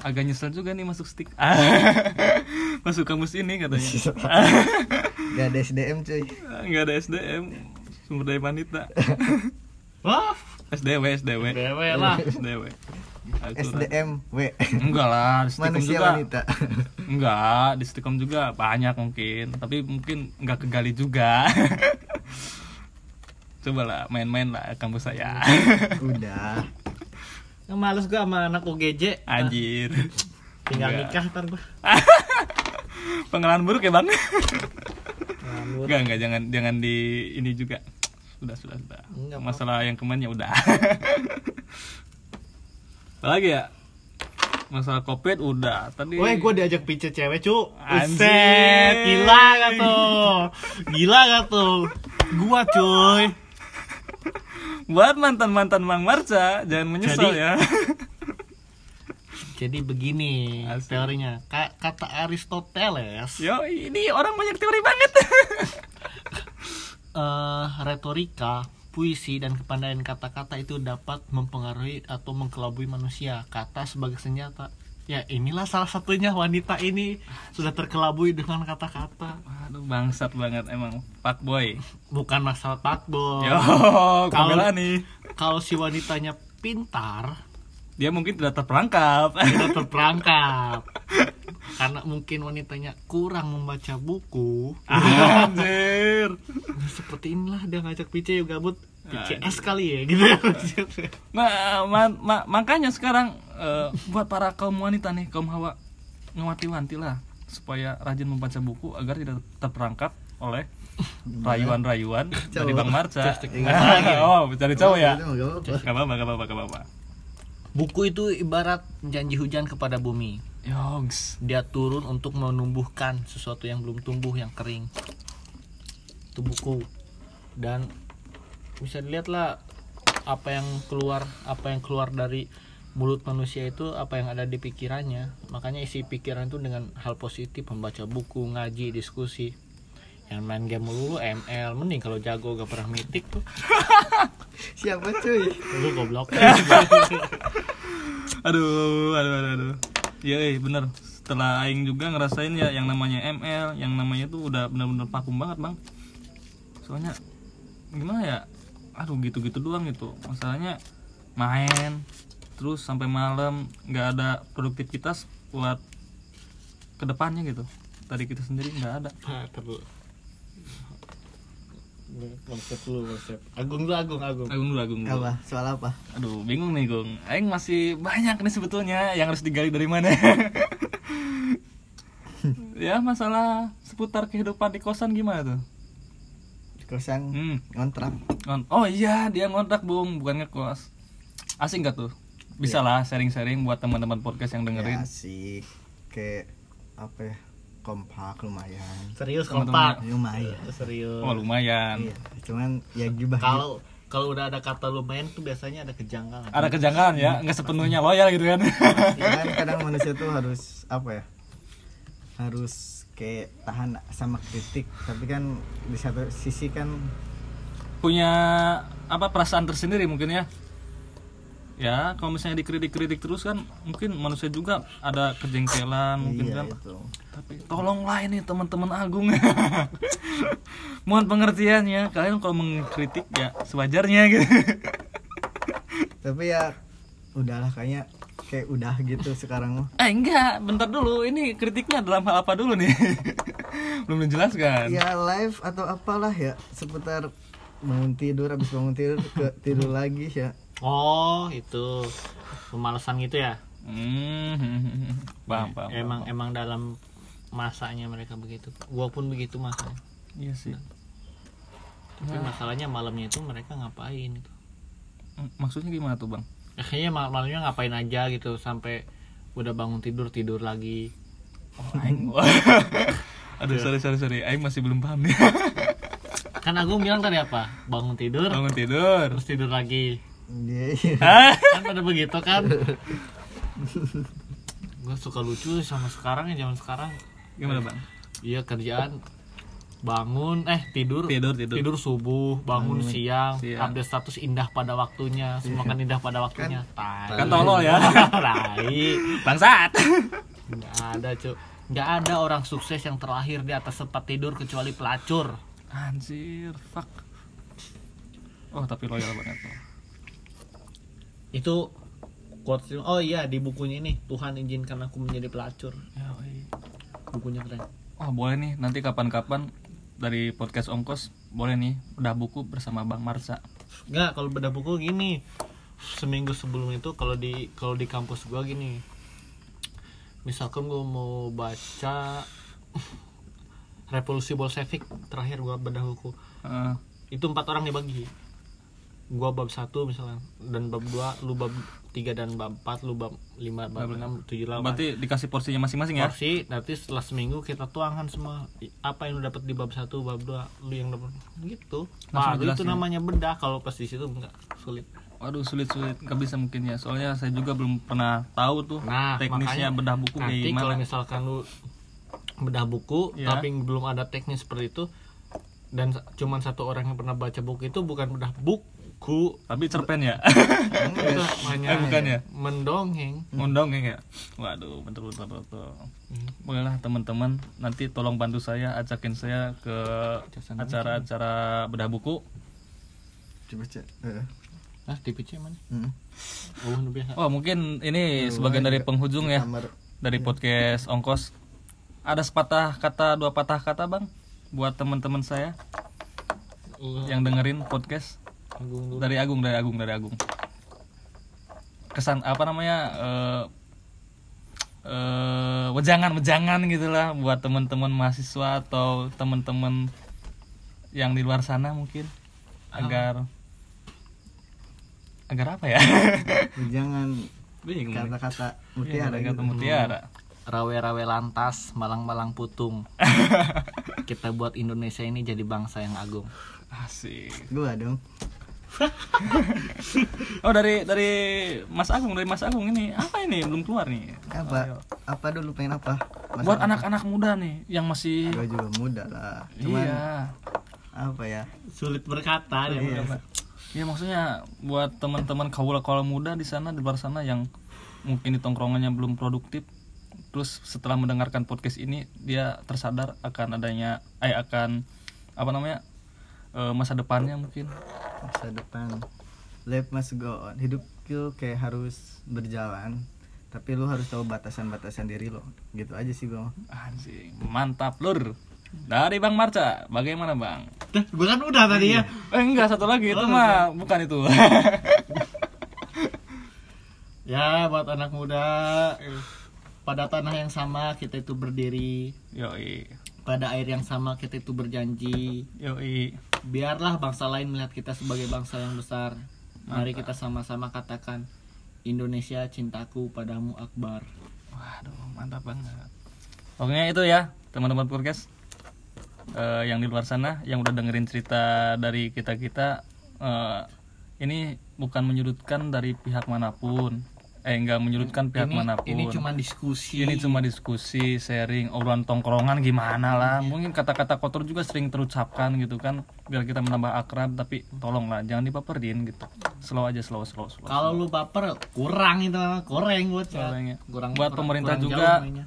agak nyesel juga nih masuk stick masuk kampus ini katanya Gak ada SDM cuy. nggak ada SDM sumber daya wanita. Wah SDW SDW dewe lah. SDW Aku- SDM W. enggak lah di Stikom Manusia juga. wanita. enggak di Stikom juga. Banyak mungkin. Tapi mungkin enggak kegali juga. Coba lah main-main lah kampus saya. Udah. yang males gua sama anak UGJ anjir. Tinggal Enggak. nikah ntar gua. Pengalaman buruk ya bang? Enggak enggak. Jangan jangan di ini juga sudah sudah sudah Enggak masalah yang kemarin ya udah apalagi ya masalah covid udah tadi Woi, gua diajak pice cewek, cu. Buset, gila gak tuh? Gila gak tuh? Gua, cuy. buat mantan mantan bang Marca jangan menyesal Jadi- ya Jadi begini Asik. teorinya. Ka- kata Aristoteles, yo ini orang banyak teori banget eh, retorika, puisi dan kepandaian kata-kata itu dapat mempengaruhi atau mengkelabui manusia. Kata sebagai senjata. Ya inilah salah satunya wanita ini sudah terkelabui dengan kata-kata. aduh bangsat banget emang pak boy Bukan masalah fuckboy. yo Kalau- nih Kalau si wanitanya pintar, dia mungkin tidak terperangkap tidak terperangkap karena mungkin wanitanya kurang membaca buku. Anjir. Nah, seperti inilah dia ngajak pice yuk gabut. PCS kali ya gitu. Ma- ma- ma- makanya sekarang eh, buat para kaum wanita nih kaum hawa ngewanti-wanti lah supaya rajin membaca buku agar tidak terperangkap oleh rayuan-rayuan dari Bang Marca. oh, cari cowok ya? Apa-apa, gak apa-apa, gak apa-apa. buku itu ibarat janji hujan kepada bumi Yogs. dia turun untuk menumbuhkan sesuatu yang belum tumbuh yang kering. Itu buku. Dan bisa dilihat lah apa yang keluar apa yang keluar dari mulut manusia itu apa yang ada di pikirannya. Makanya isi pikiran itu dengan hal positif membaca buku ngaji diskusi. Yang main game mulu ML mending kalau jago gak pernah mitik tuh. Siapa cuy? Lu goblok. Aduh aduh aduh aduh iya eh, bener. Setelah aing juga ngerasain ya yang namanya ML yang namanya tuh udah bener-bener vakum banget bang. Soalnya gimana ya? Aduh gitu-gitu doang gitu. Masalahnya main terus sampai malam nggak ada produktivitas buat ke depannya gitu. Tadi kita sendiri nggak ada. Nah, konsep lu konsep agung lu agung agung. Agung dulu agung dulu. Apa? Soal apa? Aduh bingung nih gung aing masih banyak nih sebetulnya yang harus digali dari mana. Ya masalah seputar kehidupan di kosan gimana tuh? Di kosan? Hmm. Ngontrak. Ngon- oh iya dia ngontrak bung. Bukan ngekos. Asing gak tuh? Bisa lah sharing-sharing buat teman-teman podcast yang dengerin. Ya asik. Kayak apa ya kompak lumayan. Serius kompak? lumayan. Serius. Oh lumayan. Iya cuman ya gibah kalau kalau udah ada kata lumayan tuh biasanya ada kejanggalan. Ada kejanggalan ya nggak sepenuhnya loyal gitu kan. Ya kan kadang manusia tuh harus apa ya harus kayak tahan sama kritik. Tapi kan di satu sisi kan punya apa perasaan tersendiri mungkin ya ya kalau misalnya dikritik-kritik terus kan mungkin manusia juga ada kejengkelan mungkin iya kan. itu. Tapi tolonglah ini teman-teman agung. Mohon pengertiannya. Kalian kalau mengkritik ya sewajarnya gitu. Tapi ya udahlah kayaknya kayak udah gitu sekarang mah. Eh enggak. Bentar dulu. Ini kritiknya dalam hal apa dulu nih? Belum dijelaskan. Ya live atau apalah ya seputar bangun tidur habis bangun tidur ke tidur lagi ya oh itu. Pemalasan gitu ya? Hmm. Paham paham emang emang dalam masanya mereka begitu. Gua pun begitu masanya. Iya sih. Tapi masalahnya malamnya itu mereka ngapain itu maksudnya gimana tuh bang? Ya, kayaknya mal- malamnya ngapain aja gitu sampai udah bangun tidur tidur lagi. Oh, aing. Aduh sorry sorry sorry. Aing masih belum paham nih. Kan Agung bilang tadi apa? Bangun tidur bangun tidur. terus tidur lagi iya. Hah? kan pada begitu kan? Gue suka lucu sama sekarang ya zaman sekarang. Gimana bang? Iya kerjaan. Bangun eh tidur. Tidur tidur. Subuh bangun siang, siang. update status indah pada waktunya. Semua kan indah pada waktunya. Tai. kan tolol ya? Tai. bangsat. Nggak ada cuy nggak ada orang sukses yang terlahir di atas tempat tidur kecuali pelacur. Anjir fuck. Oh tapi loyal banget. tuh itu quotes oh iya di bukunya ini Tuhan izinkan aku menjadi pelacur. Ya, oi. bukunya keren. Oh boleh nih nanti kapan-kapan dari podcast ongkos boleh nih udah buku bersama bang Marsa nggak kalau beda buku gini seminggu sebelum itu kalau di kalau di kampus gua gini misalkan gua mau baca revolusi bolshevik terakhir gua bedah buku. Heeh. itu empat orang dibagi gua bab satu misalnya dan bab dua lu bab tiga dan bab empat lu bab lima bab enam tujuh delapan berarti dikasih porsinya masing-masing ya? Porsi nanti setelah seminggu kita tuangkan semua apa yang lu dapat di bab satu bab dua lu yang dapat gitu. Baru itu namanya bedah. Kalau pas di situ enggak sulit. Waduh sulit sulit nggak bisa mungkin ya. Soalnya saya juga belum pernah tahu tuh Nah, teknisnya makanya bedah buku kayak nanti gimana. kalau misalkan lu bedah buku Ya. tapi belum ada teknis seperti itu dan cuman satu orang yang pernah baca buku itu bukan bedah buku tapi cerpen ya. Eh, bukan ya? mendongeng. Ngundang ya? Waduh betul betul betul bolehlah teman-teman nanti tolong bantu saya ajakin saya ke acara-acara bedah buku. Coba cek Eh, nah di PC mana? Hmm. oh oh mungkin ini sebagian dari penghujung ya kamar. dari podcast ongkos. Ada sepatah kata dua patah kata bang buat teman-teman saya Uh, yang dengerin podcast Agung dulu. dari Agung dari Agung dari Agung. Kesan apa namanya eh eh wejangan wejangan gitulah buat teman-teman mahasiswa atau teman-teman yang di luar sana mungkin. Agar agar apa ya? Jangan nih. kata-kata Iya, mutiara kata gitu. mutiara. Rawe-rawe lantas malang-malang putung. Kita buat Indonesia ini jadi bangsa yang agung. Asik. Gua dong oh dari dari Mas Agung dari Mas Agung ini. Apa ini? Belum keluar nih. Apa apa dulu pengen apa? Masa buat anak-anak muda nih yang masih gue juga muda lah. Cuman iya. apa ya? Sulit berkata ya Iya. Bapak. ya maksudnya buat teman-teman kaula kaula muda di sana di luar sana yang mungkin di tongkrongannya belum produktif terus setelah mendengarkan podcast ini dia tersadar akan adanya eh akan apa namanya eh, masa depannya mungkin masa depan. Life must go on. Hidup itu kayak harus berjalan tapi lu harus tahu batasan-batasan diri lo. Gitu aja sih gue anjing mantap lur. Dari Bang Marca bagaimana Bang? Gua kan udah tadi ya. Eh enggak satu lagi. Itu Oh, mah bukan itu. Ya buat anak muda. Pada tanah yang sama kita itu berdiri. Yoi pada air yang sama kita itu berjanji. Yoi. Biarlah bangsa lain melihat kita sebagai bangsa yang besar. Mari kita sama-sama katakan Indonesia cintaku padamu Akbar. Waduh, mantap banget. Pokoknya itu ya, teman-teman podcast eh, yang di luar sana yang udah dengerin cerita dari kita-kita eh, ini bukan menyudutkan dari pihak mana pun. Eh enggak menyudutkan pihak ini, mana pun. ini cuma diskusi Ini cuma diskusi, sharing, obrolan tongkrongan gimana lah. Mungkin kata-kata kotor juga sering terucapkan gitu kan, biar kita menambah akrab. Tapi tolonglah, jangan dipaperin gitu. Slow aja, slow, slow, slow. kalau lu baper kurang itu koreng buat Koreng ya. kurang Buat kurang- pemerintah kurang juga, jauh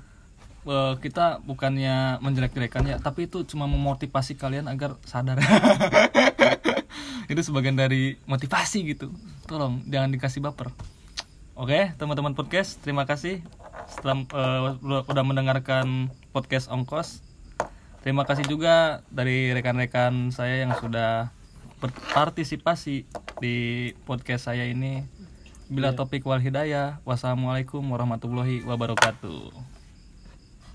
eh, kita bukannya menjelek-jelekan ya, tapi itu cuma memotivasi kalian agar sadar. itu sebagian dari motivasi gitu. Tolong jangan dikasih baper. Oke, teman-teman podcast, terima kasih setelah eh, udah mendengarkan podcast Ongkos. Terima kasih juga dari rekan-rekan saya yang sudah berpartisipasi di podcast saya ini. Bila topik wal hidayah, wassalamualaikum warahmatullahi wabarakatuh.